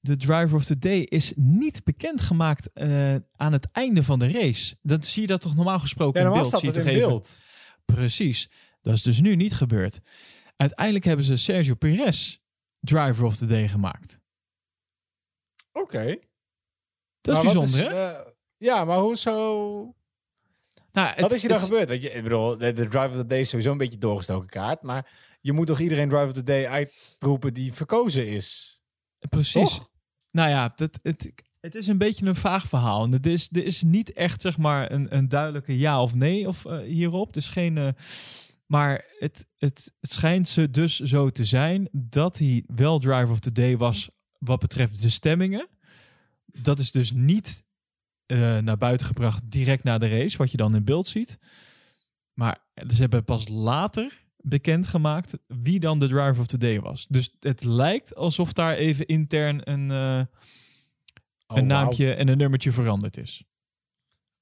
de driver of the day is niet bekendgemaakt eh aan het einde van de race. Dan zie je dat toch normaal gesproken Ja, in beeld. was dat zie je toch in even- beeld. Precies. Dat is dus nu niet gebeurd. Uiteindelijk hebben ze Sergio Perez driver of the day gemaakt. Oké. Dat is Maar wat bijzonder, hè? eh, ja, maar hoezo... Nou, het- Wat is hier dan gebeurd? Weet je, ik bedoel, de, de driver of the day is sowieso een beetje doorgestoken kaart. Maar je moet toch iedereen driver of the day uitroepen die verkozen is? Precies. Toch? Nou ja, het, het, het is een beetje een vaag verhaal. En het is, er is niet echt zeg maar een, een duidelijke ja of nee of, eh, hierop. Dus geen. eh, maar het, het, het schijnt ze dus zo te zijn dat hij wel driver of the day was wat betreft de stemmingen. Dat is dus niet eh, naar buiten gebracht direct na de race, wat je dan in beeld ziet. Maar ze hebben pas later bekendgemaakt wie dan de driver of the day was. Dus het lijkt alsof daar even intern een, eh, Oh, een wauw. naamje en een nummertje veranderd is.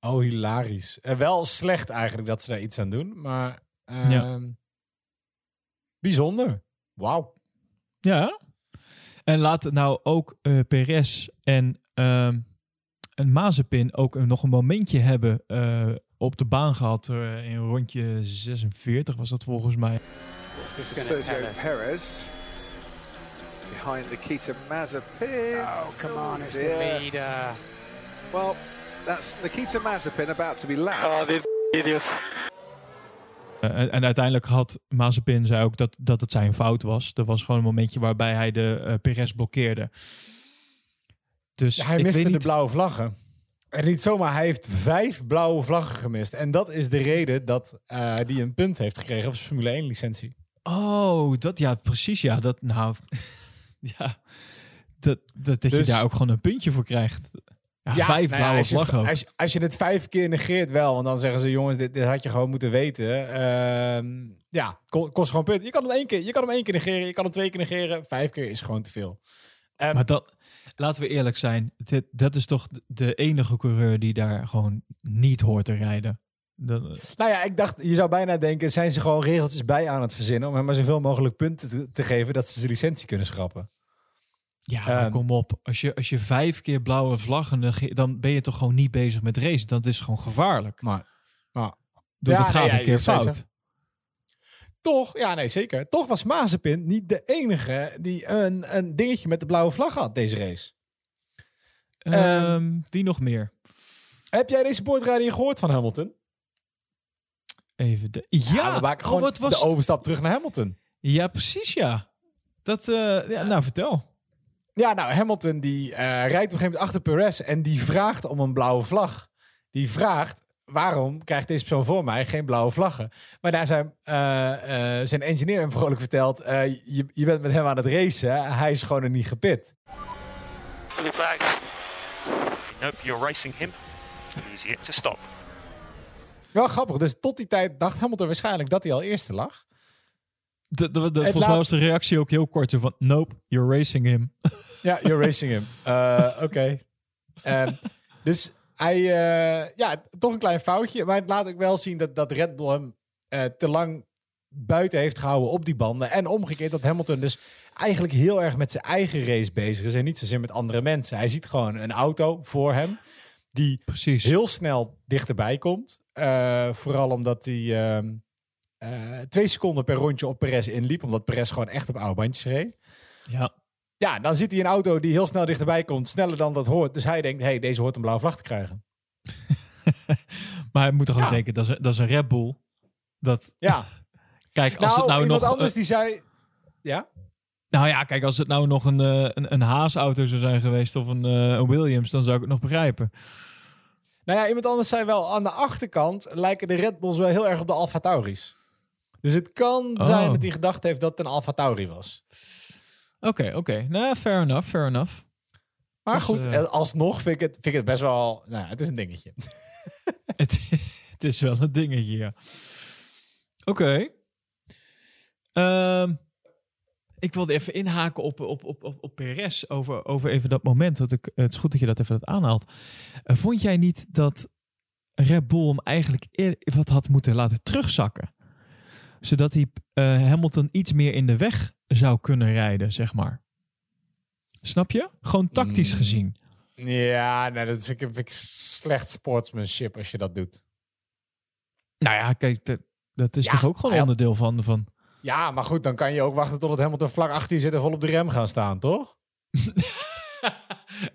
Oh, hilarisch. En wel slecht eigenlijk dat ze daar iets aan doen, maar ehm, Ja. bijzonder. Wauw. Ja. En laat het nou ook eh Perez en ehm een Mazepin ook een- nog een momentje hebben eh, op de baan gehad. eh, in rondje 46 was dat volgens mij. This is Sergio Perez behind Nikita Mazepin. Oh, come on, it's the leader. Well, that's Nikita Mazepin about to be lapped. Oh, this idiot. Eh, en, en uiteindelijk had Mazepin zei ook dat, dat het zijn fout was. Er was gewoon een momentje waarbij hij de Perez blokkeerde. Dus Ja, hij ik miste weet de niet, blauwe vlaggen. En niet zomaar, hij heeft vijf blauwe vlaggen gemist. En dat is de reden dat eh hij een punt heeft gekregen op zijn Formule 1 licentie. Oh, dat ja, precies. Ja, dat nou. ja, dat, dat, dat Dus- je daar ook gewoon een puntje voor krijgt. Ja, Ja, vijf nou ja, blauwe als je, vlaggen. Als, je- als je het vijf keer negeert wel, want dan zeggen ze jongens, dit, dit had je gewoon moeten weten. Ehm, ja, ko- kost gewoon punten. Je kan hem één keer, je kan hem één keer negeren, je kan hem twee keer negeren. Vijf keer is gewoon te veel. Ehm, Maar dat, laten we eerlijk zijn. Dit, dat is toch de enige coureur die daar gewoon niet hoort te rijden. Dat, Nou ja, ik dacht, je zou bijna denken, zijn ze gewoon regeltjes bij aan het verzinnen om hem maar zoveel mogelijk punten te, te geven dat ze zijn licentie kunnen schrappen. ja, Ehm, kom op. Als je, als je vijf keer blauwe vlaggen, negeert, dan ben je toch gewoon niet bezig met racen. Dat is gewoon gevaarlijk. Maar, maar Doe Ja, dat gaat nee, ja, een keer fout. Toch, ja nee zeker, toch was Mazepin niet de enige die een, een dingetje met de blauwe vlag had deze race. Ehm, wie nog meer? Heb jij deze boordradio gehoord van Hamilton? Even de. Ja, we maken oh, gewoon wat was de overstap terug naar Hamilton. Ja, precies ja. Dat, eh, ja, nou vertel. Ja, nou, Hamilton die eh, rijdt op een gegeven moment achter Perez en die vraagt om een blauwe vlag. Die vraagt, waarom krijgt deze persoon voor mij geen blauwe vlaggen? Maar daar zijn, eh, eh, zijn engineer hem vrolijk verteld, eh, je, je bent met hem aan het racen, hij is gewoon er niet gepit. In fact, nope, you're racing him. He's yet to stop. Wel grappig, dus tot die tijd dacht Hamilton waarschijnlijk dat hij al eerste lag. De, de, de- Het volgens mij was de reactie ook heel kort. Van, nope, you're racing him. Ja, you're racing him. Eh, Oké. Ehm, dus hij, eh, ja, toch een klein foutje. Maar het laat ook wel zien dat, dat Red Bull hem eh, te lang buiten heeft gehouden op die banden. En omgekeerd dat Hamilton dus eigenlijk heel erg met zijn eigen race bezig is. En niet zozeer met andere mensen. Hij ziet gewoon een auto voor hem. Die Precies. heel snel dichterbij komt. Eh, vooral omdat hij ehm, eh, twee seconden per rondje op Perez inliep. Omdat Perez gewoon echt op oude bandjes reed. Ja. Ja, dan ziet hij een auto die heel snel dichterbij komt, sneller dan dat hoort. Dus hij denkt, hey, deze hoort een blauwe vlag te krijgen. Maar hij moet toch ook Ja. denken, dat is, dat is een Red Bull. Dat, Ja, kijk, als nou, het nou iemand nog... anders eh, die zei... Ja? nou ja, kijk, als het nou nog een, eh, een, een Haas-auto zou zijn geweest of een, eh, een Williams, dan zou ik het nog begrijpen. Nou ja, iemand anders zei wel, aan de achterkant lijken de Red Bulls wel heel erg op de Alfa Tauris. Dus het kan Oh. zijn dat hij gedacht heeft dat het een Alfa Tauri was. Oké, oké. Nou, fair enough, fair enough. Maar Dus, goed, eh, eh, alsnog vind ik, het, vind ik het best wel... Nou, het is een dingetje. het, het is wel een dingetje, ja. Oké. Ehm, ik wilde even inhaken op, op, op, op, op PRS over, over even dat moment. Dat ik, het is goed dat je dat even dat aanhaalt. Eh, vond jij niet dat Red Bull hem eigenlijk eer- wat had moeten laten terugzakken? Zodat hij Hamilton iets meer in de weg zou kunnen rijden, zeg maar. Snap je? Gewoon tactisch Mm. gezien. Ja, nou, dat vind ik, vind ik slecht sportsmanship als je dat doet. Nou ja, kijk, Dat is Ja, toch ook gewoon onderdeel van... van... Ja, maar goed, dan kan je ook wachten tot het Hamilton vlak achter je zit en vol op de rem gaan staan, toch?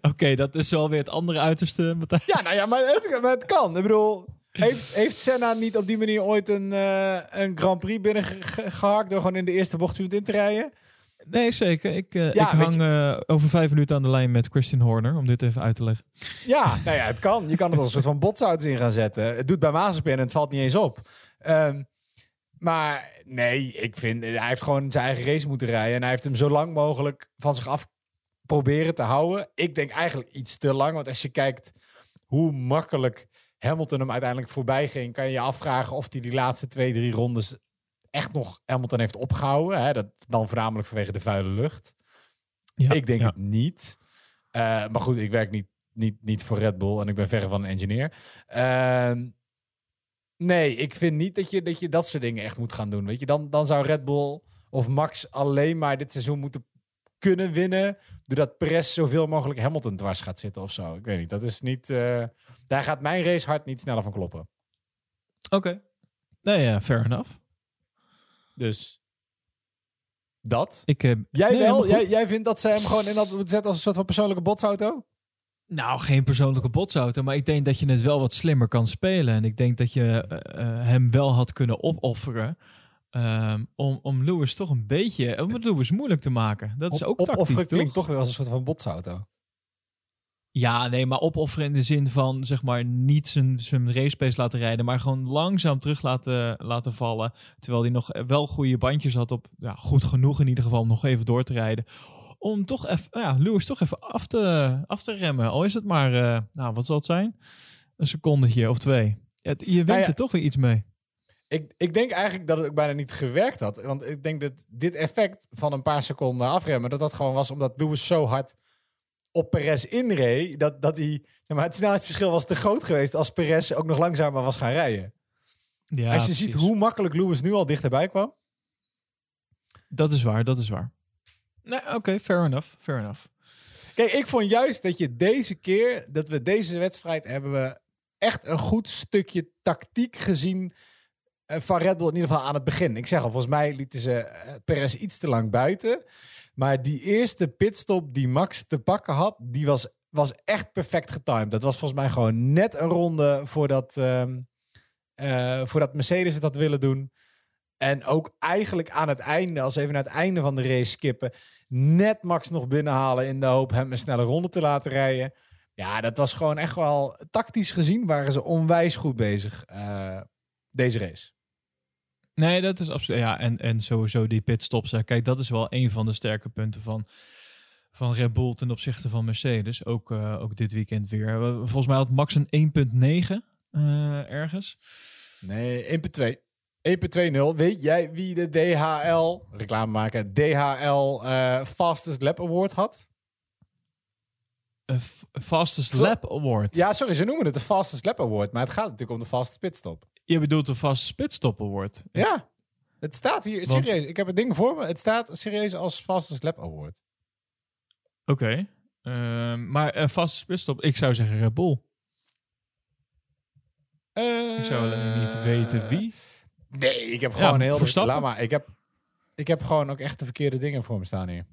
Oké, dat is wel weer het andere uiterste. Ja, nou ja, maar het, maar het kan. Ik bedoel, heeft, heeft Senna niet op die manier ooit een, eh, een Grand Prix binnengehakt door gewoon in de eerste bocht in te rijden? Nee, zeker. Ik, eh, Ja, ik hang eh, over vijf minuten aan de lijn met Christian Horner, om dit even uit te leggen. Ja, nou ja, het kan. Je kan het als een soort van botsauto's in gaan zetten. Het doet bij Mazepin en het valt niet eens op. Ehm, maar nee, ik vind, hij heeft gewoon zijn eigen race moeten rijden. En hij heeft hem zo lang mogelijk van zich af proberen te houden. Ik denk eigenlijk iets te lang. Want als je kijkt hoe makkelijk Hamilton hem uiteindelijk voorbij ging... kan je je afvragen of hij die laatste twee, drie rondes echt nog Hamilton heeft opgehouden. Hè? Dat dan voornamelijk vanwege de vuile lucht. Ja, ik denk ja. het niet. Eh, maar goed, ik werk niet, niet, niet voor Red Bull en ik ben verre van een engineer. Ehm, nee, ik vind niet dat je, dat je dat soort dingen echt moet gaan doen. Weet je, dan, dan zou Red Bull of Max alleen maar dit seizoen moeten kunnen winnen. Doordat Perez zoveel mogelijk Hamilton dwars gaat zitten of zo. Ik weet niet. Dat is niet. eh, daar gaat mijn racehart niet sneller van kloppen. Oké. Nee, ja, fair enough. Dus dat. Ik, eh, Jij nee, wel? Jij, jij vindt dat ze hem gewoon in dat moeten zetten als een soort van persoonlijke botsauto? Nou, geen persoonlijke botsauto, maar ik denk dat je het wel wat slimmer kan spelen. En ik denk dat je eh, hem wel had kunnen opofferen. Ehm, om, om Lewis toch een beetje, om het Lewis moeilijk te maken. Dat is Op- ook tactiek, opofferen toch? klinkt toch weer als een soort van botsauto. Ja, nee, maar opofferen in de zin van, zeg maar, niet zijn, zijn race pace laten rijden, maar gewoon langzaam terug laten, laten vallen. Terwijl hij nog wel goede bandjes had op, ja, goed genoeg in ieder geval, om nog even door te rijden. Om toch even, ja, Lewis toch even af te, af te remmen. Al is het maar, eh, nou, wat zal het zijn? Een secondetje of twee. Je wint Nou ja, er toch weer iets mee. Ik, ik denk eigenlijk dat het ook bijna niet gewerkt had. Want ik denk dat dit effect van een paar seconden afremmen... dat dat gewoon was omdat Lewis zo hard op Perez inreed... dat, dat hij, zeg maar, het snelheidsverschil was te groot geweest... als Perez ook nog langzamer was gaan rijden. Ja, als je ziet hoe makkelijk Lewis nu al dichterbij kwam... Dat is waar, dat is waar. Nee, oké, fair enough, fair enough. Kijk, ik vond juist dat je deze keer... dat we deze wedstrijd hebben we echt een goed stukje tactiek gezien... eh, van Red Bull in ieder geval aan het begin. Ik zeg al, volgens mij lieten ze eh, Perez iets te lang buiten. Maar die eerste pitstop die Max te pakken had, die was, was echt perfect getimed. Dat was volgens mij gewoon net een ronde voordat, ehm, eh, voordat Mercedes het had willen doen. En ook eigenlijk aan het einde, als even naar het einde van de race skippen, net Max nog binnenhalen in de hoop hem een snelle ronde te laten rijden. Ja, dat was gewoon echt wel tactisch gezien waren ze onwijs goed bezig deze race. Nee, dat is absoluut. Ja, en, en sowieso die pitstops. hè. Kijk, dat is wel een van de sterke punten van, van Red Bull ten opzichte van Mercedes. Ook, eh, ook dit weekend weer. We- Volgens mij had Max een 1.9 eh, ergens. Nee, 1.2. 1.20. Weet jij wie de DHL, reclame maken, DHL eh, Fastest Lap Award had? Een Fastest Lap Award. Ja, sorry, ze noemen het de Fastest Lap Award, maar het gaat natuurlijk om de Fastest Pitstop. Je bedoelt Fastest Pitstop Award. Ja, het staat hier, Want- serieus, ik heb het ding voor me, het staat serieus als Fastest Lap Award. Oké. Ehm, maar eh Fastest Pitstop, ik zou zeggen Red Bull. ik zou alleen niet weten wie. Nee, ik heb Ja, gewoon heel... Verstappen. Laat maar, ik heb, ik heb gewoon ook echt de verkeerde dingen voor me staan hier.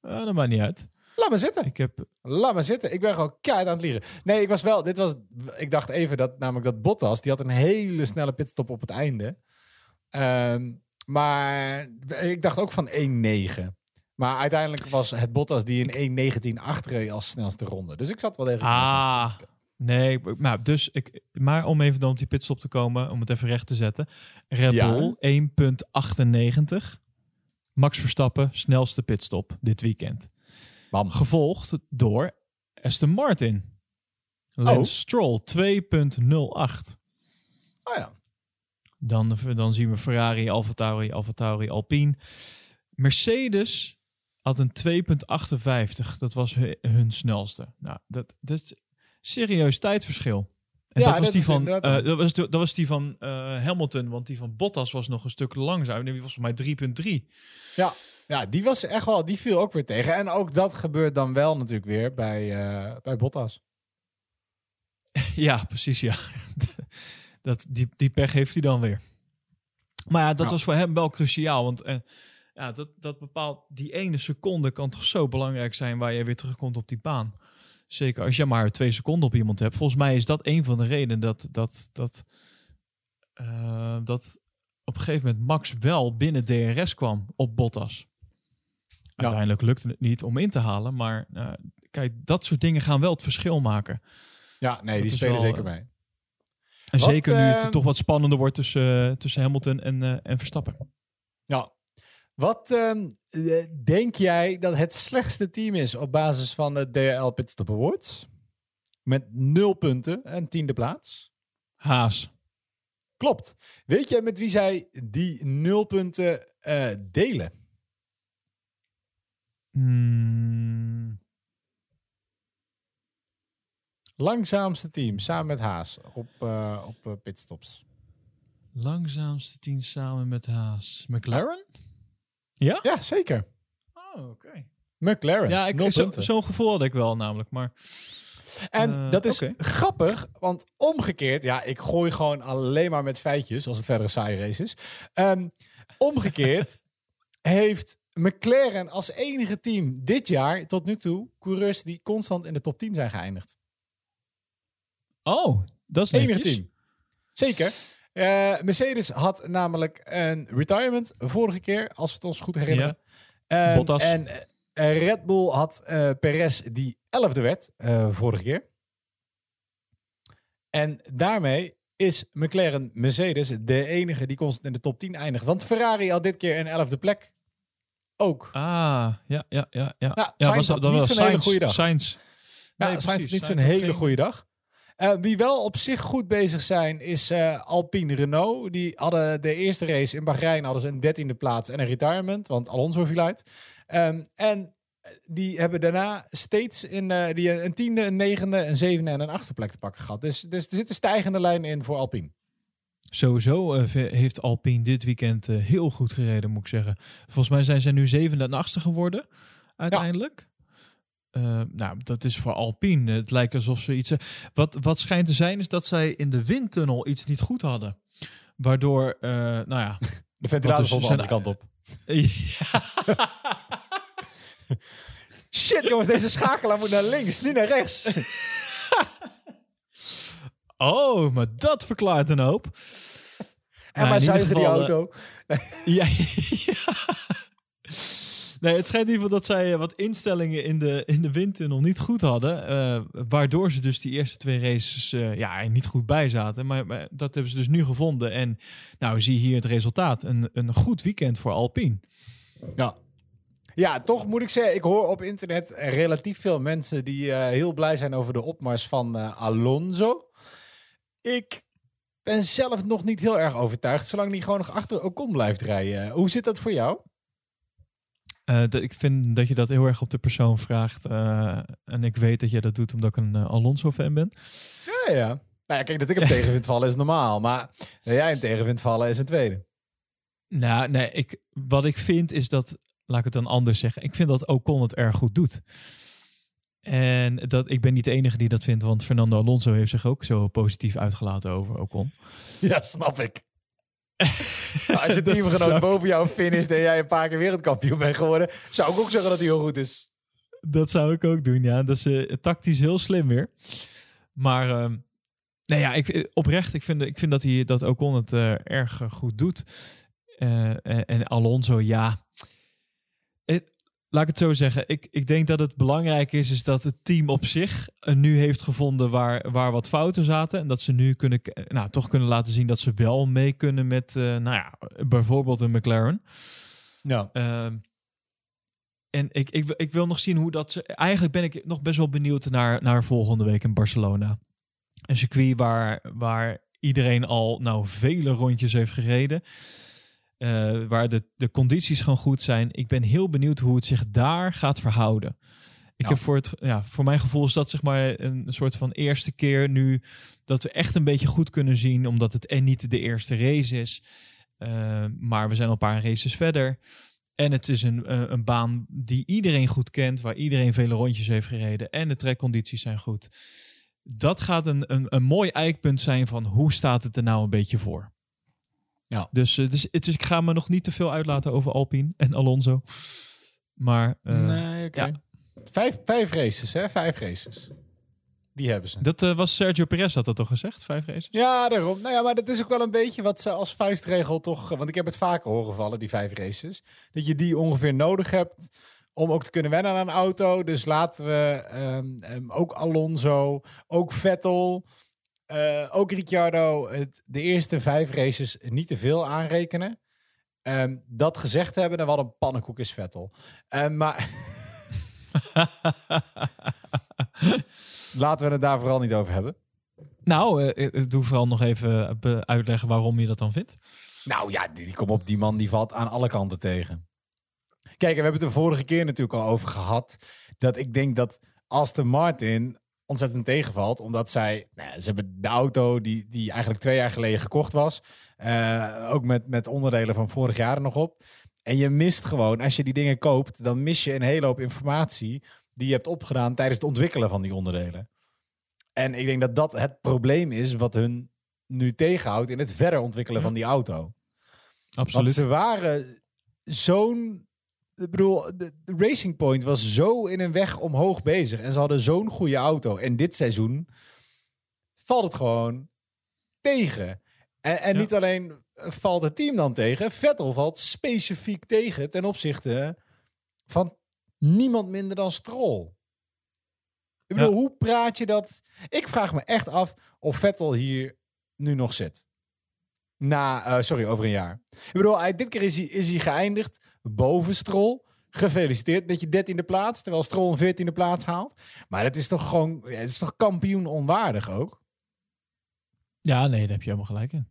Eh, dat maakt niet uit. Laat maar zitten. Ik heb... Laat maar zitten. Ik ben gewoon keihard aan het liegen. Nee, ik was wel... Dit was... Ik dacht even dat... Namelijk dat Bottas... Die had een hele snelle pitstop op het einde. Ehm, maar ik dacht ook van 1.9. Maar uiteindelijk was het Bottas die in 1.19 achterreed als snelste ronde. Dus ik zat wel even... Ah, nee. Nou, dus ik, maar om even dan op die pitstop te komen, om het even recht te zetten. Red Ja. Bull 1.98. Max Verstappen, snelste pitstop dit weekend. Gevolgd door Aston Martin. Lance Oh. Stroll 2.08. Oh ja. Dan, dan zien we Ferrari, Alfa Tauri, Alfa Tauri, Alpine. Mercedes had een 2.58. Dat was hu- hun snelste. Nou, dat, dat is serieus tijdverschil. En Ja, dat, was dat die van, eh, dat, was, dat was die van eh, Hamilton, want die van Bottas was nog een stuk langzamer. Die was voor mij 3.3. Ja, ja, die was echt wel... Die viel ook weer tegen. En ook dat gebeurt dan wel natuurlijk weer bij, eh, bij Bottas. ja, precies, ja. dat, die, die pech heeft hij dan weer. Maar ja, dat Ja. was voor hem wel cruciaal. Want eh, ja, dat, dat bepaalt die ene seconde kan toch zo belangrijk zijn waar je weer terugkomt op die baan. Zeker als je maar twee seconden op iemand hebt. Volgens mij is dat een van de redenen dat, dat, dat, eh, dat op een gegeven moment Max wel binnen DRS kwam op Bottas. Uiteindelijk lukte het niet om in te halen. Maar eh, kijk, dat soort dingen gaan wel het verschil maken. Ja, nee, Dat die spelen wel, zeker eh, mee. En Wat, zeker nu eh, het toch wat spannender wordt tussen, tussen Hamilton en, eh, en Verstappen. Ja. Wat ehm, eh, denk jij dat het slechtste team is op basis van de DRL Pitstop Awards? Met nul punten en tiende plaats. Haas. Klopt. Weet je met wie zij die nul punten eh, delen? Hmm. Langzaamste team, samen met Haas op, eh, op eh, pitstops. Langzaamste team samen met Haas. McLaren? Ja? Ja, zeker. Oh, oké. McLaren, Ja, ik, zo- zo'n gevoel had ik wel namelijk. Maar En Eh, dat is grappig, want omgekeerd, ja, ik gooi gewoon alleen maar met feitjes als het verder een saaie race is. Ehm, omgekeerd heeft McLaren als enige team dit jaar tot nu toe coureurs die constant in de top 10 zijn geëindigd. Oh, dat is Enige netjes. team. Zeker. Eh, Mercedes had namelijk een retirement vorige keer, als we het ons goed herinneren. Ehm, Bottas. En eh, Red Bull had eh Perez die elfde werd vorige keer. En daarmee is McLaren Mercedes de enige die constant in de top 10 eindigt. Want Ferrari had dit keer een elfde plek. Ook. Ah, ja, ja, ja. ja. Ja Sainz had niet zo'n hele goede dag. Sainz. Ja, Nee, precies. niet zo'n hele geen- goede dag. Eh, wie wel op zich goed bezig zijn, is eh, Alpine Renault. Die hadden de eerste race in Bahrein hadden ze een dertiende plaats en een retirement, want Alonso viel uit. Ehm, en die hebben daarna steeds in, eh, die een tiende, een negende, een zevende en een achtste plek te pakken gehad. Dus, dus er zit een stijgende lijn in voor Alpine. Sowieso eh, heeft Alpine dit weekend eh, heel goed gereden, moet ik zeggen. Volgens mij zijn zij nu zevende en achtste geworden, uiteindelijk. Eh, nou, dat is voor Alpine. Het lijkt alsof ze iets... wat, wat schijnt te zijn, is dat zij in de windtunnel iets niet goed hadden. Waardoor, nou ja... De ventilator stond de zijn- andere kant op. Ja. Shit jongens, deze schakelaar moet naar links, niet naar rechts. Oh, maar dat verklaart een hoop. En Nou, maar zuigen die geval, eh, auto. Ja, ja. Nee, het schijnt in ieder geval dat zij eh, wat instellingen in de, in de windtunnel niet goed hadden. eh, waardoor ze dus die eerste twee races eh, ja, niet goed bij zaten. Maar, maar dat hebben ze dus nu gevonden. En nou, zie hier het resultaat. Een, een goed weekend voor Alpine. Ja. Ja, toch moet ik zeggen, ik hoor op internet relatief veel mensen die eh, heel blij zijn over de opmars van eh, Alonso. Ik ben zelf nog niet heel erg overtuigd, zolang hij gewoon nog achter Ocon blijft rijden. Hoe zit dat voor jou? Eh, ik vind dat je dat heel erg op de persoon vraagt. eh, en ik weet dat jij dat doet omdat ik een eh, Alonso-fan ben. Ja, ja. Nou ja, kijk, dat ik hem tegen vind vallen is normaal, maar dat jij hem tegen vindt vallen is een tweede. Nou, nee, ik, wat ik vind is dat, laat ik het dan anders zeggen, ik vind dat Ocon het erg goed doet. En dat, ik ben niet de enige die dat vindt, want Fernando Alonso heeft zich ook zo positief uitgelaten over Ocon. Ja, snap ik. Nou, als je teamgenoot boven jou finish en jij een paar keer wereldkampioen bent geworden, zou ik ook zeggen dat hij heel goed is. Dat zou ik ook doen, ja. Dat is eh, tactisch heel slim weer. Maar, ehm nee ja, ik, eh, oprecht, ik vind, ik vind dat, hij, dat Ocon het eh, erg goed doet. En Alonso, ja. Laat ik het zo zeggen. Ik, ik denk dat het belangrijk is, is dat het team op zich eh, nu heeft gevonden waar, waar wat fouten zaten. En dat ze nu kunnen, nou, toch kunnen laten zien dat ze wel mee kunnen met, eh, nou ja, bijvoorbeeld een McLaren. Ja. Ehm, en ik, ik, ik wil nog zien hoe dat... ze- Eigenlijk ben ik nog best wel benieuwd naar, naar volgende week in Barcelona. Een circuit waar, waar iedereen al nou vele rondjes heeft gereden. Eh, waar de, de condities gewoon goed zijn. Ik ben heel benieuwd hoe het zich daar gaat verhouden. Ik Ja. heb voor, het, ja, voor mijn gevoel is dat zeg maar een soort van eerste keer nu dat we echt een beetje goed kunnen zien, omdat het en niet de eerste race is. Uh, maar we zijn al een paar races verder. En het is een, uh, een baan die iedereen goed kent, waar iedereen vele rondjes heeft gereden. En de trekcondities zijn goed. Dat gaat een, een, een mooi eikpunt zijn van hoe staat het er nou een beetje voor. Ja. Dus, uh, dus, dus ik ga me nog niet te veel uitlaten over Alpine en Alonso. Maar uh, nee. Okay. Ja. Vijf, vijf races, hè? Vijf races. Die hebben ze. Dat uh, was Sergio Perez had dat toch gezegd? Vijf races? Ja, daarom. Nou ja, maar dat is ook wel een beetje wat ze als vuistregel toch... Want ik heb het vaker horen vallen, die vijf races. Dat je die ongeveer nodig hebt om ook te kunnen wennen aan een auto. Dus laten we um, um, ook Alonso, ook Vettel, uh, ook Ricciardo... Het, de eerste vijf races niet te veel aanrekenen. Um, dat gezegd hebben, dan wat een pannenkoek is Vettel. maar... Laten we het daar vooral niet over hebben. Nou, uh, doe vooral nog even uitleggen waarom je dat dan vindt. Nou ja, die, die kom op, die man die valt aan alle kanten tegen. Kijk, we hebben het de vorige keer natuurlijk al over gehad. Dat ik denk dat Aston Martin ontzettend tegenvalt. Omdat zij, nou ja, ze hebben de auto die, die eigenlijk twee jaar geleden gekocht was. Uh, ook met, met onderdelen van vorig jaar er nog op. En je mist gewoon, als je die dingen koopt, dan mis je een hele hoop informatie die je hebt opgedaan tijdens het ontwikkelen van die onderdelen. En ik denk dat dat het probleem is wat hun nu tegenhoudt in het verder ontwikkelen van die auto. Absoluut. Want ze waren zo'n. Ik bedoel, de, de, Racing Point was zo in een weg omhoog bezig. En ze hadden zo'n goede auto. En dit seizoen valt het gewoon tegen. En, en ja. niet alleen valt het team dan tegen. Vettel valt specifiek tegen ten opzichte van niemand minder dan Stroll. Ik bedoel, ja. hoe praat je dat? Ik vraag me echt af of Vettel hier nu nog zit. Na, uh, sorry, over een jaar. Ik bedoel, hij, dit keer is hij, is hij geëindigd boven Stroll. Gefeliciteerd dat je dertiende plaats, terwijl Stroll een veertiende plaats haalt. Maar het is toch gewoon, het is toch kampioen onwaardig ook? Ja, nee, daar heb je helemaal gelijk in.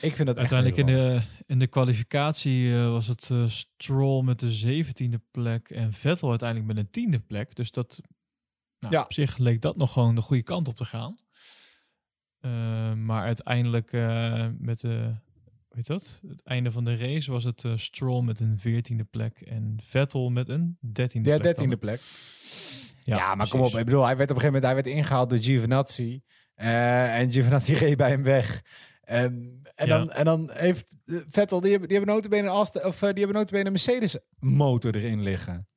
Ik vind dat Uiteindelijk in de, in de kwalificatie uh, was het uh, Stroll met de zeventiende plek en Vettel uiteindelijk met een tiende plek. Dus dat, nou, ja. op zich leek dat nog gewoon de goede kant op te gaan. Uh, maar uiteindelijk met de, weet dat? Het einde van de race was het Stroll met een veertiende plek en Vettel met een dertiende ja, plek. dertiende plek. Ja, ja maar kom op. Ik bedoel, hij werd op een gegeven moment hij werd ingehaald door Giovinazzi. en Giovinazzi reed bij hem weg. En, ja. dan, en dan heeft Vettel, die hebben, die hebben notabene, Aston, of, die hebben een Mercedes motor erin liggen.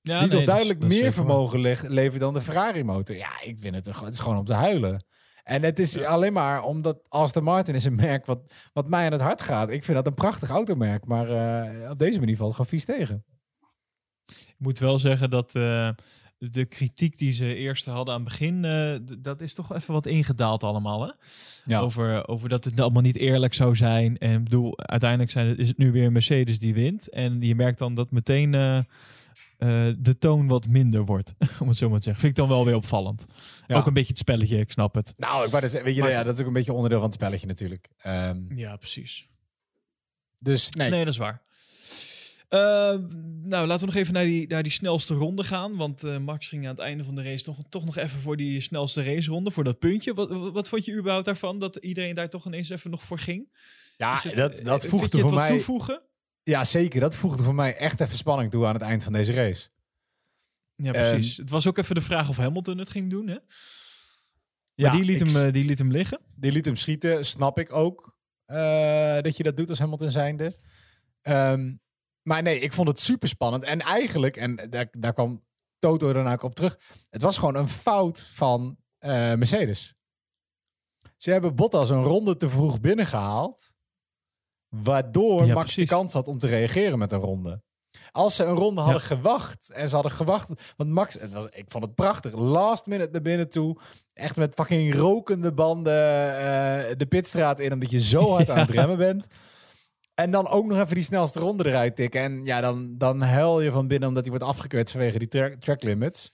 Ja, die nee, toch duidelijk dat is, dat meer vermogen le levert dan de Ferrari motor. Ja, ik vind het, het is gewoon om te huilen. En het is ja. alleen maar omdat Aston Martin is een merk wat, wat mij aan het hart gaat. Ik vind dat een prachtig automerk, maar uh, op deze manier valt het gewoon vies tegen. Ik moet wel zeggen dat uh, de kritiek die ze eerst hadden aan het begin, uh, dat is toch even wat ingedaald allemaal. Hè? Ja. Over, over dat het allemaal niet eerlijk zou zijn. En bedoel, uiteindelijk zijn het, is het nu weer Mercedes die wint. En je merkt dan dat meteen uh, uh, de toon wat minder wordt. om het zo maar te zeggen. Vind ik dan wel weer opvallend. Ja. Ook een beetje het spelletje, ik snap het. Nou, ik wou dat, weet je, ja, dat is ook een beetje onderdeel van het spelletje natuurlijk. Um, ja, precies. Dus nee. Nee, dat is waar. Uh, nou, laten we nog even naar die, naar die snelste ronde gaan. Want uh, Max ging aan het einde van de race toch, toch nog even voor die snelste raceronde, voor dat puntje. Wat, wat, wat vond je überhaupt daarvan, dat iedereen daar toch ineens even nog voor ging? Ja, het, dat, dat voegde voor mij... toevoegen? Ja, zeker. Dat voegde voor mij echt even spanning toe aan het eind van deze race. Ja, precies. Um, het was ook even de vraag of Hamilton het ging doen, hè? Ja, die liet, ik, hem, die liet hem liggen. Die liet hem schieten, snap ik ook. Uh, dat je dat doet als Hamilton zijnde. Um, maar nee, ik vond het super spannend. En eigenlijk, en daar, daar kwam Toto dan ook op terug. Het was gewoon een fout van uh, Mercedes. Ze hebben Bottas een ronde te vroeg binnengehaald. Waardoor ja, Max precies. de kans had om te reageren met een ronde. Als ze een ronde hadden ja. gewacht. En ze hadden gewacht. Want Max, was, ik vond het prachtig. Last minute naar binnen toe. Echt met fucking rokende banden uh, de pitstraat in. Omdat je zo hard aan het remmen bent. En dan ook nog even die snelste ronde eruit tikken. En ja, dan, dan huil je van binnen omdat hij wordt afgekeurd vanwege die track, track limits.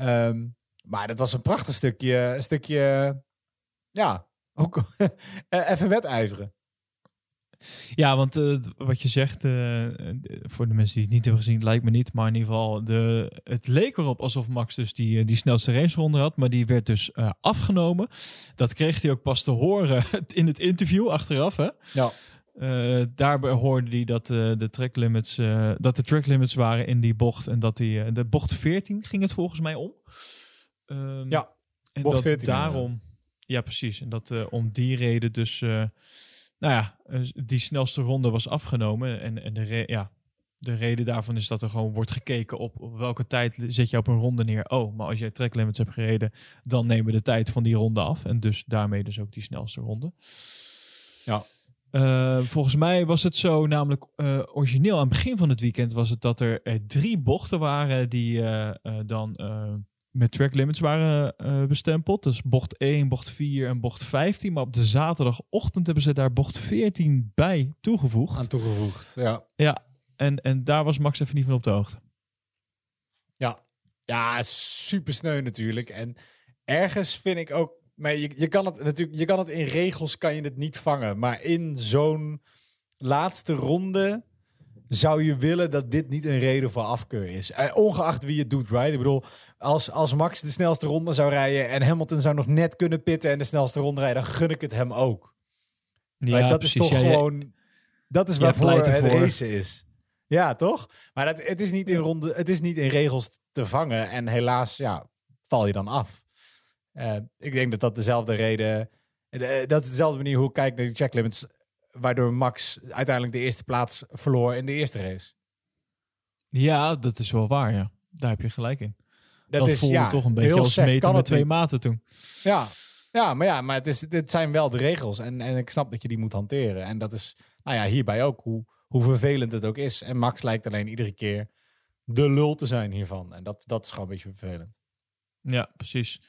Um, maar dat was een prachtig stukje, stukje ja, ook even wedijveren. Ja, want uh, wat je zegt, uh, voor de mensen die het niet hebben gezien, lijkt me niet. Maar in ieder geval, de, het leek erop alsof Max dus die, die snelste raceronde had. Maar die werd dus uh, afgenomen. Dat kreeg hij ook pas te horen in het interview achteraf. Hè? Ja. Uh, daarbij hoorde hij dat, uh, de track limits, uh, dat de track limits waren in die bocht. En dat die, de bocht 14 ging het volgens mij om. Um, ja, en dat daarom. Ja. ja. precies. En dat om die reden dus nou ja, eh, die snelste ronde was afgenomen. En, en de, re- ja, de reden daarvan is dat er gewoon wordt gekeken op, op welke tijd zet je op een ronde neer. Oh, maar als jij track limits hebt gereden, dan nemen we de tijd van die ronde af. En dus daarmee dus ook die snelste ronde. Ja. Eh, volgens mij was het zo, namelijk eh, origineel aan het begin van het weekend was het dat er eh, drie bochten waren die dan met track limits waren eh, bestempeld. Dus bocht 1, bocht 4 en bocht 15. Maar op de zaterdagochtend hebben ze daar bocht 14 bij toegevoegd. Aan toegevoegd, ja. Ja, en, en daar was Max even niet van op de hoogte. Ja, ja super sneu natuurlijk. En ergens vind ik ook. Maar je, je kan het natuurlijk, je kan het in regels kan je het niet vangen. Maar in zo'n laatste ronde zou je willen dat dit niet een reden voor afkeur is. Eh, ongeacht wie het doet, right? Ik bedoel, als, als Max de snelste ronde zou rijden en Hamilton zou nog net kunnen pitten en de snelste ronde rijden, dan gun ik het hem ook. Ja, Maar dat precies. is toch Ja, gewoon. Dat is waarvoor het ervoor. racen is. Ja, toch? Maar dat, het, is niet in ronde, het is niet in regels te vangen. En helaas, ja, val je dan af. Eh, ik denk dat dat dezelfde reden. eh, dat is dezelfde manier hoe ik kijk naar die check limits. Waardoor Max uiteindelijk de eerste plaats verloor in de eerste race. Ja, dat is wel waar, ja. Daar heb je gelijk in. Dat, Dat is, voelde ja, toch een beetje als sec meten met twee niet. maten toen. Ja, ja maar ja, maar het, is, het zijn wel de regels. En, en ik snap dat je die moet hanteren. En dat is, nou ja, hierbij ook, hoe, hoe vervelend het ook is. En Max lijkt alleen iedere keer de lul te zijn hiervan. En dat, dat is gewoon een beetje vervelend. Ja, precies.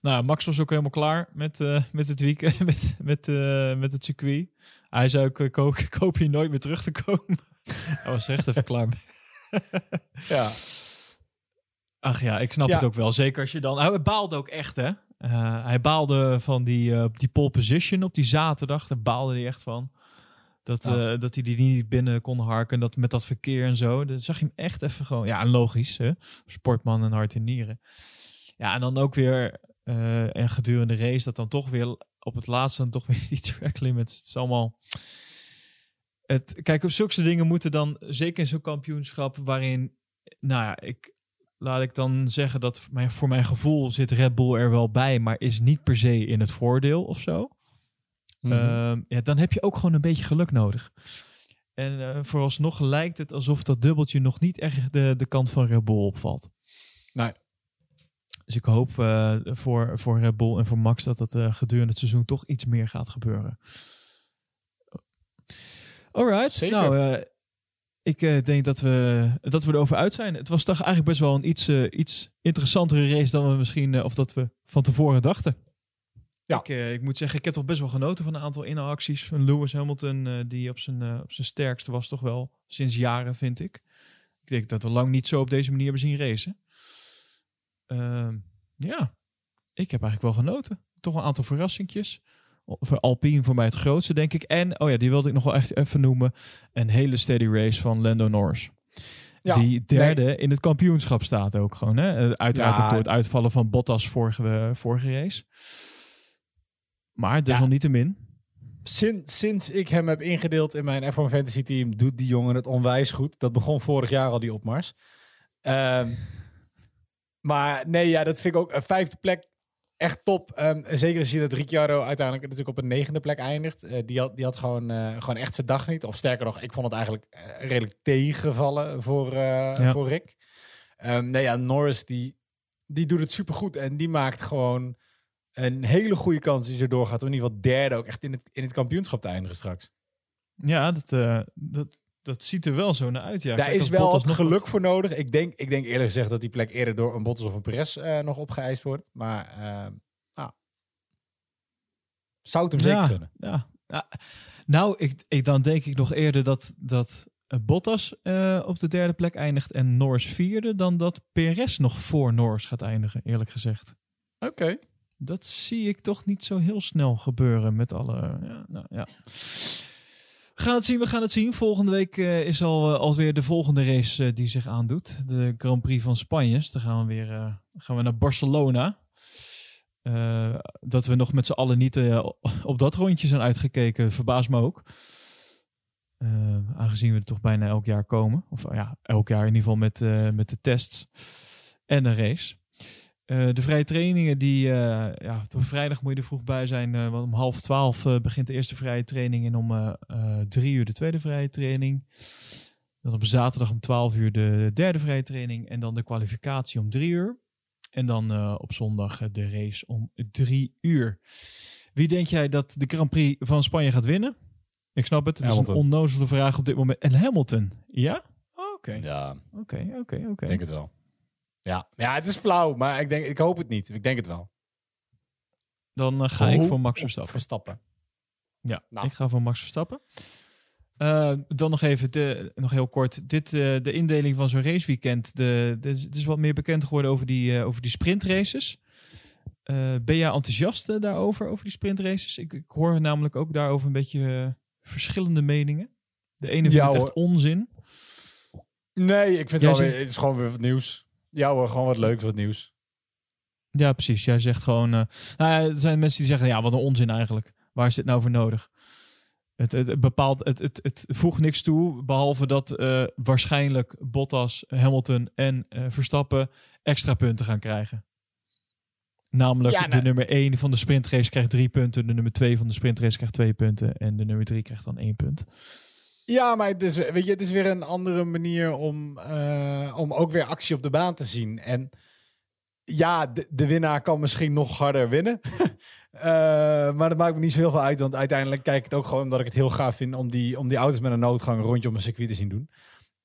Nou, Max was ook helemaal klaar met, eh, met het weekend, met, met, eh, met het circuit. Hij zei ook, ik hoop, ik hoop hier nooit meer terug te komen. Hij was echt even klaar mee. Ja. Ach ja, ik snap Ja. het ook wel. Zeker als je dan... Hij baalde ook echt, hè? Eh, hij baalde van die, die pole position op die zaterdag. Daar baalde hij echt van. Dat, Ja. dat hij die niet binnen kon harken. Dat met dat verkeer en zo. Dan zag je hem echt even gewoon... Ja, logisch, hè? Sportman en hart en nieren. Ja, en dan ook weer... eh, en gedurende de race dat dan toch weer op het laatste dan toch weer die track limits. Het is allemaal... Het, kijk, op zulke dingen moeten dan, zeker in zo'n kampioenschap, waarin, nou ja, ik, laat ik dan zeggen dat voor mijn, voor mijn gevoel zit Red Bull er wel bij, maar is niet per se in het voordeel of zo. Mhm. Ehm, ja, dan heb je ook gewoon een beetje geluk nodig. En eh, vooralsnog lijkt het alsof dat dubbeltje nog niet echt de, de kant van Red Bull opvalt. Nee. Dus ik hoop eh, voor, voor Red Bull en voor Max dat het eh, gedurende het seizoen toch iets meer gaat gebeuren. Alright, Zeker. nou, eh, ik denk dat we, dat we erover uit zijn. Het was toch eigenlijk best wel een iets, iets interessantere race dan we misschien, of dat we van tevoren dachten. Ja. Ik, ik moet zeggen, ik heb toch best wel genoten van een aantal inhaalacties van Lewis Hamilton, die op zijn, op zijn sterkste was, toch wel sinds jaren, vind ik. Ik denk dat we lang niet zo op deze manier hebben zien racen. Ehm, ja, ik heb eigenlijk wel genoten. Toch een aantal verrassingjes. Voor Alpine voor mij het grootste, denk ik. En, oh ja, die wilde ik nog wel echt even noemen. Een hele steady race van Lando Norris. Ja, die derde in het kampioenschap staat ook gewoon. Hè? Eh, Uiteraard Ja. door het uitvallen van Bottas vorige, vorige race. Maar desalniettemin. Sinds, sinds ik hem heb ingedeeld in mijn F1 Fantasy team, doet die jongen het onwijs goed. Dat begon vorig jaar al, die opmars. Ehm, maar nee, ja, dat vind ik ook een vijfde plek echt top. Ehm, zeker als je dat Ricciardo uiteindelijk natuurlijk op een negende plek eindigt. Eh, die, had, die had gewoon, eh, gewoon echt zijn dag niet. Of sterker nog, ik vond het eigenlijk eh, redelijk tegenvallen voor, eh, Ja. voor Rick. Ehm, nee, ja, Norris die, die doet het supergoed. En die maakt gewoon een hele goede kans dat hij erdoor gaat. Om in ieder geval derde ook echt in het, in het kampioenschap te eindigen straks. Ja, dat, eh, dat, dat ziet er wel zo naar uit. Ja. Daar Kijk, is wel wat geluk voor nodig. Ik denk, ik denk eerlijk gezegd dat die plek eerder door een Bottas of een Perez eh, nog opgeëist wordt. Maar eh, nou, zou het hem zeker ja, gunnen. Ja. Ja. Nou, ik, ik, dan denk ik nog eerder dat, dat eh, Bottas op de derde plek eindigt en Norris vierde, dan dat Perez nog voor Norris gaat eindigen, eerlijk gezegd. Oké. Dat zie ik toch niet zo heel snel gebeuren met alle. Ja, nou, ja. Gaan het zien, we gaan het zien. Volgende week eh, is al, eh, alweer de volgende race eh, die zich aandoet. De Grand Prix van Spanje. Dus dan gaan we weer gaan we naar Barcelona. Dat we nog met z'n allen niet op dat rondje zijn uitgekeken, verbaast me ook. Aangezien we er toch bijna elk jaar komen. Of ja, elk jaar in ieder geval met, met de tests en de race. Uh, de vrije trainingen, die, uh, ja, op vrijdag moet je er vroeg bij zijn. Uh, want om half twaalf begint de eerste vrije training en om drie uur de tweede vrije training. Dan op zaterdag om 12 uur de derde vrije training en dan de kwalificatie om drie uur. En dan op zondag de race om drie uur. Wie denk jij dat de Grand Prix van Spanje gaat winnen? Ik snap het. Het is een onnozele vraag op dit moment. En Hamilton, ja? Oké. Ja. Oké, oké, oké. Ik denk het wel. Ja. ja, het is flauw, maar ik, denk, ik hoop het niet. Ik denk het wel. Dan uh, ga ik voor Max Verstappen. Verstappen. Ja, nou. ik ga voor Max Verstappen. Uh, dan nog even, de, nog heel kort, dit, uh, de indeling van zo'n raceweekend. De, de, het is wat meer bekend geworden over die, uh, over die sprintraces. ben jij enthousiast daarover, over die sprintraces? Ik, ik hoor namelijk ook daarover een beetje verschillende meningen. De ene vindt het echt onzin. Nee, ik vind het, wel weer, het is gewoon weer wat nieuws. Ja hoor, gewoon wat leuks, wat nieuws. Ja, precies. Jij zegt gewoon... Uh, nou er zijn mensen die zeggen, ja, wat een onzin eigenlijk. Waar is dit nou voor nodig? Het, het, bepaalt, het, het, het voegt niks toe, behalve dat uh, waarschijnlijk Bottas, Hamilton en uh, Verstappen extra punten gaan krijgen. Namelijk ja, nou, de nummer 1 van de sprintrace krijgt drie punten, de nummer 2 van de sprintrace krijgt twee punten en de nummer 3 krijgt dan één punt. Ja, maar het is, weet je, het is weer een andere manier om, uh, om ook weer actie op de baan te zien. En ja, de, de winnaar kan misschien nog harder winnen. uh, maar dat maakt me niet zo heel veel uit. Want uiteindelijk kijk ik het ook gewoon omdat ik het heel gaaf vind om die, om die auto's met een noodgang rondje op een circuit te zien doen.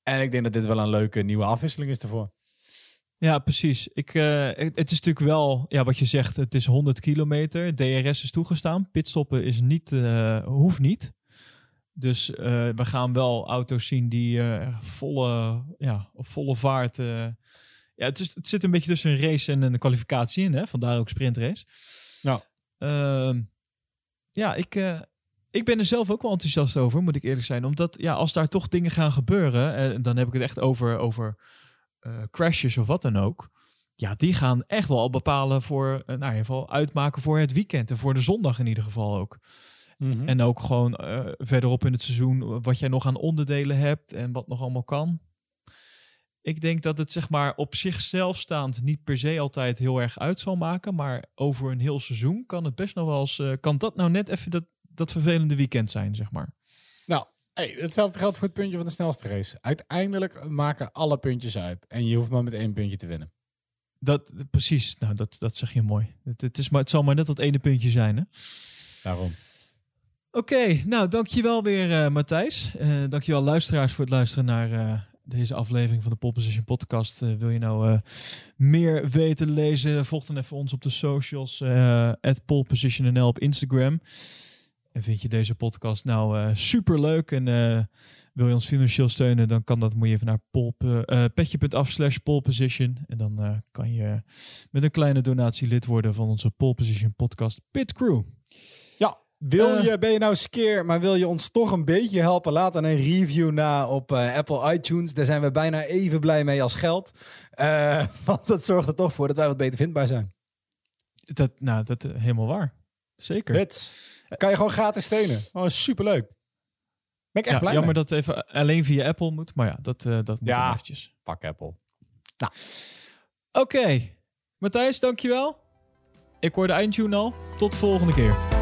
En ik denk dat dit wel een leuke nieuwe afwisseling is ervoor. Ja, precies. Ik, uh, het, het, is natuurlijk wel, ja, wat je zegt, het is 100 kilometer. DRS is toegestaan. Pitstoppen is niet, hoeft niet. Dus uh, we gaan wel auto's zien die uh, volle, ja, op volle vaart. Uh, ja, het, is, het zit een beetje tussen een race en een kwalificatie in, hè? vandaar ook sprintrace. Ja, ehm, ja ik, ik ben er zelf ook wel enthousiast over, moet ik eerlijk zijn. Omdat ja, als daar toch dingen gaan gebeuren, en dan heb ik het echt over, over crashes of wat dan ook. Ja, die gaan echt wel bepalen voor, nou, in ieder geval uitmaken voor het weekend en voor de zondag in ieder geval ook. Mhm. En ook gewoon uh, verderop in het seizoen wat jij nog aan onderdelen hebt en wat nog allemaal kan. Ik denk dat het zeg maar op zichzelf staand niet per se altijd heel erg uit zal maken. Maar over een heel seizoen kan het best nog wel eens. Uh, kan dat nou net even dat, dat vervelende weekend zijn, zeg maar. Nou, hey, hetzelfde geldt voor het puntje van de snelste race. Uiteindelijk maken alle puntjes uit. En je hoeft maar met één puntje te winnen. Dat, precies, nou, dat, dat zeg je mooi. Het, het, is maar, het zal maar net dat ene puntje zijn, hè? Daarom. Oké, nou dankjewel weer uh, Matthijs. Uh, dankjewel luisteraars voor het luisteren naar uh, deze aflevering van de Pole Position podcast. wil je nou meer weten, lezen, volg dan even ons op de socials. at polepositionnl op Instagram. En vind je deze podcast nou super leuk en wil je ons financieel steunen, dan kan dat. Moet je even naar petje.af slash. En dan kan je met een kleine donatie lid worden van onze Pole Position podcast Pit Crew. Wil eh. je, ben je nou skeer, maar wil je ons toch een beetje helpen? Laat dan een review na op uh, Apple iTunes. Daar zijn we bijna even blij mee als geld. Uh, want dat zorgt er toch voor dat wij wat beter vindbaar zijn. Dat, nou, dat helemaal waar. Zeker. Dit kan je gewoon gratis steunen. Oh, superleuk. Ben ik echt blij Jammer mee. dat het even alleen via Apple moet. Maar ja, dat, uh, dat moet ja, eventjes. Pak Apple. Nou. Oké. Okay. Matthijs, dankjewel. Ik hoor de eindtune al. Tot de volgende keer.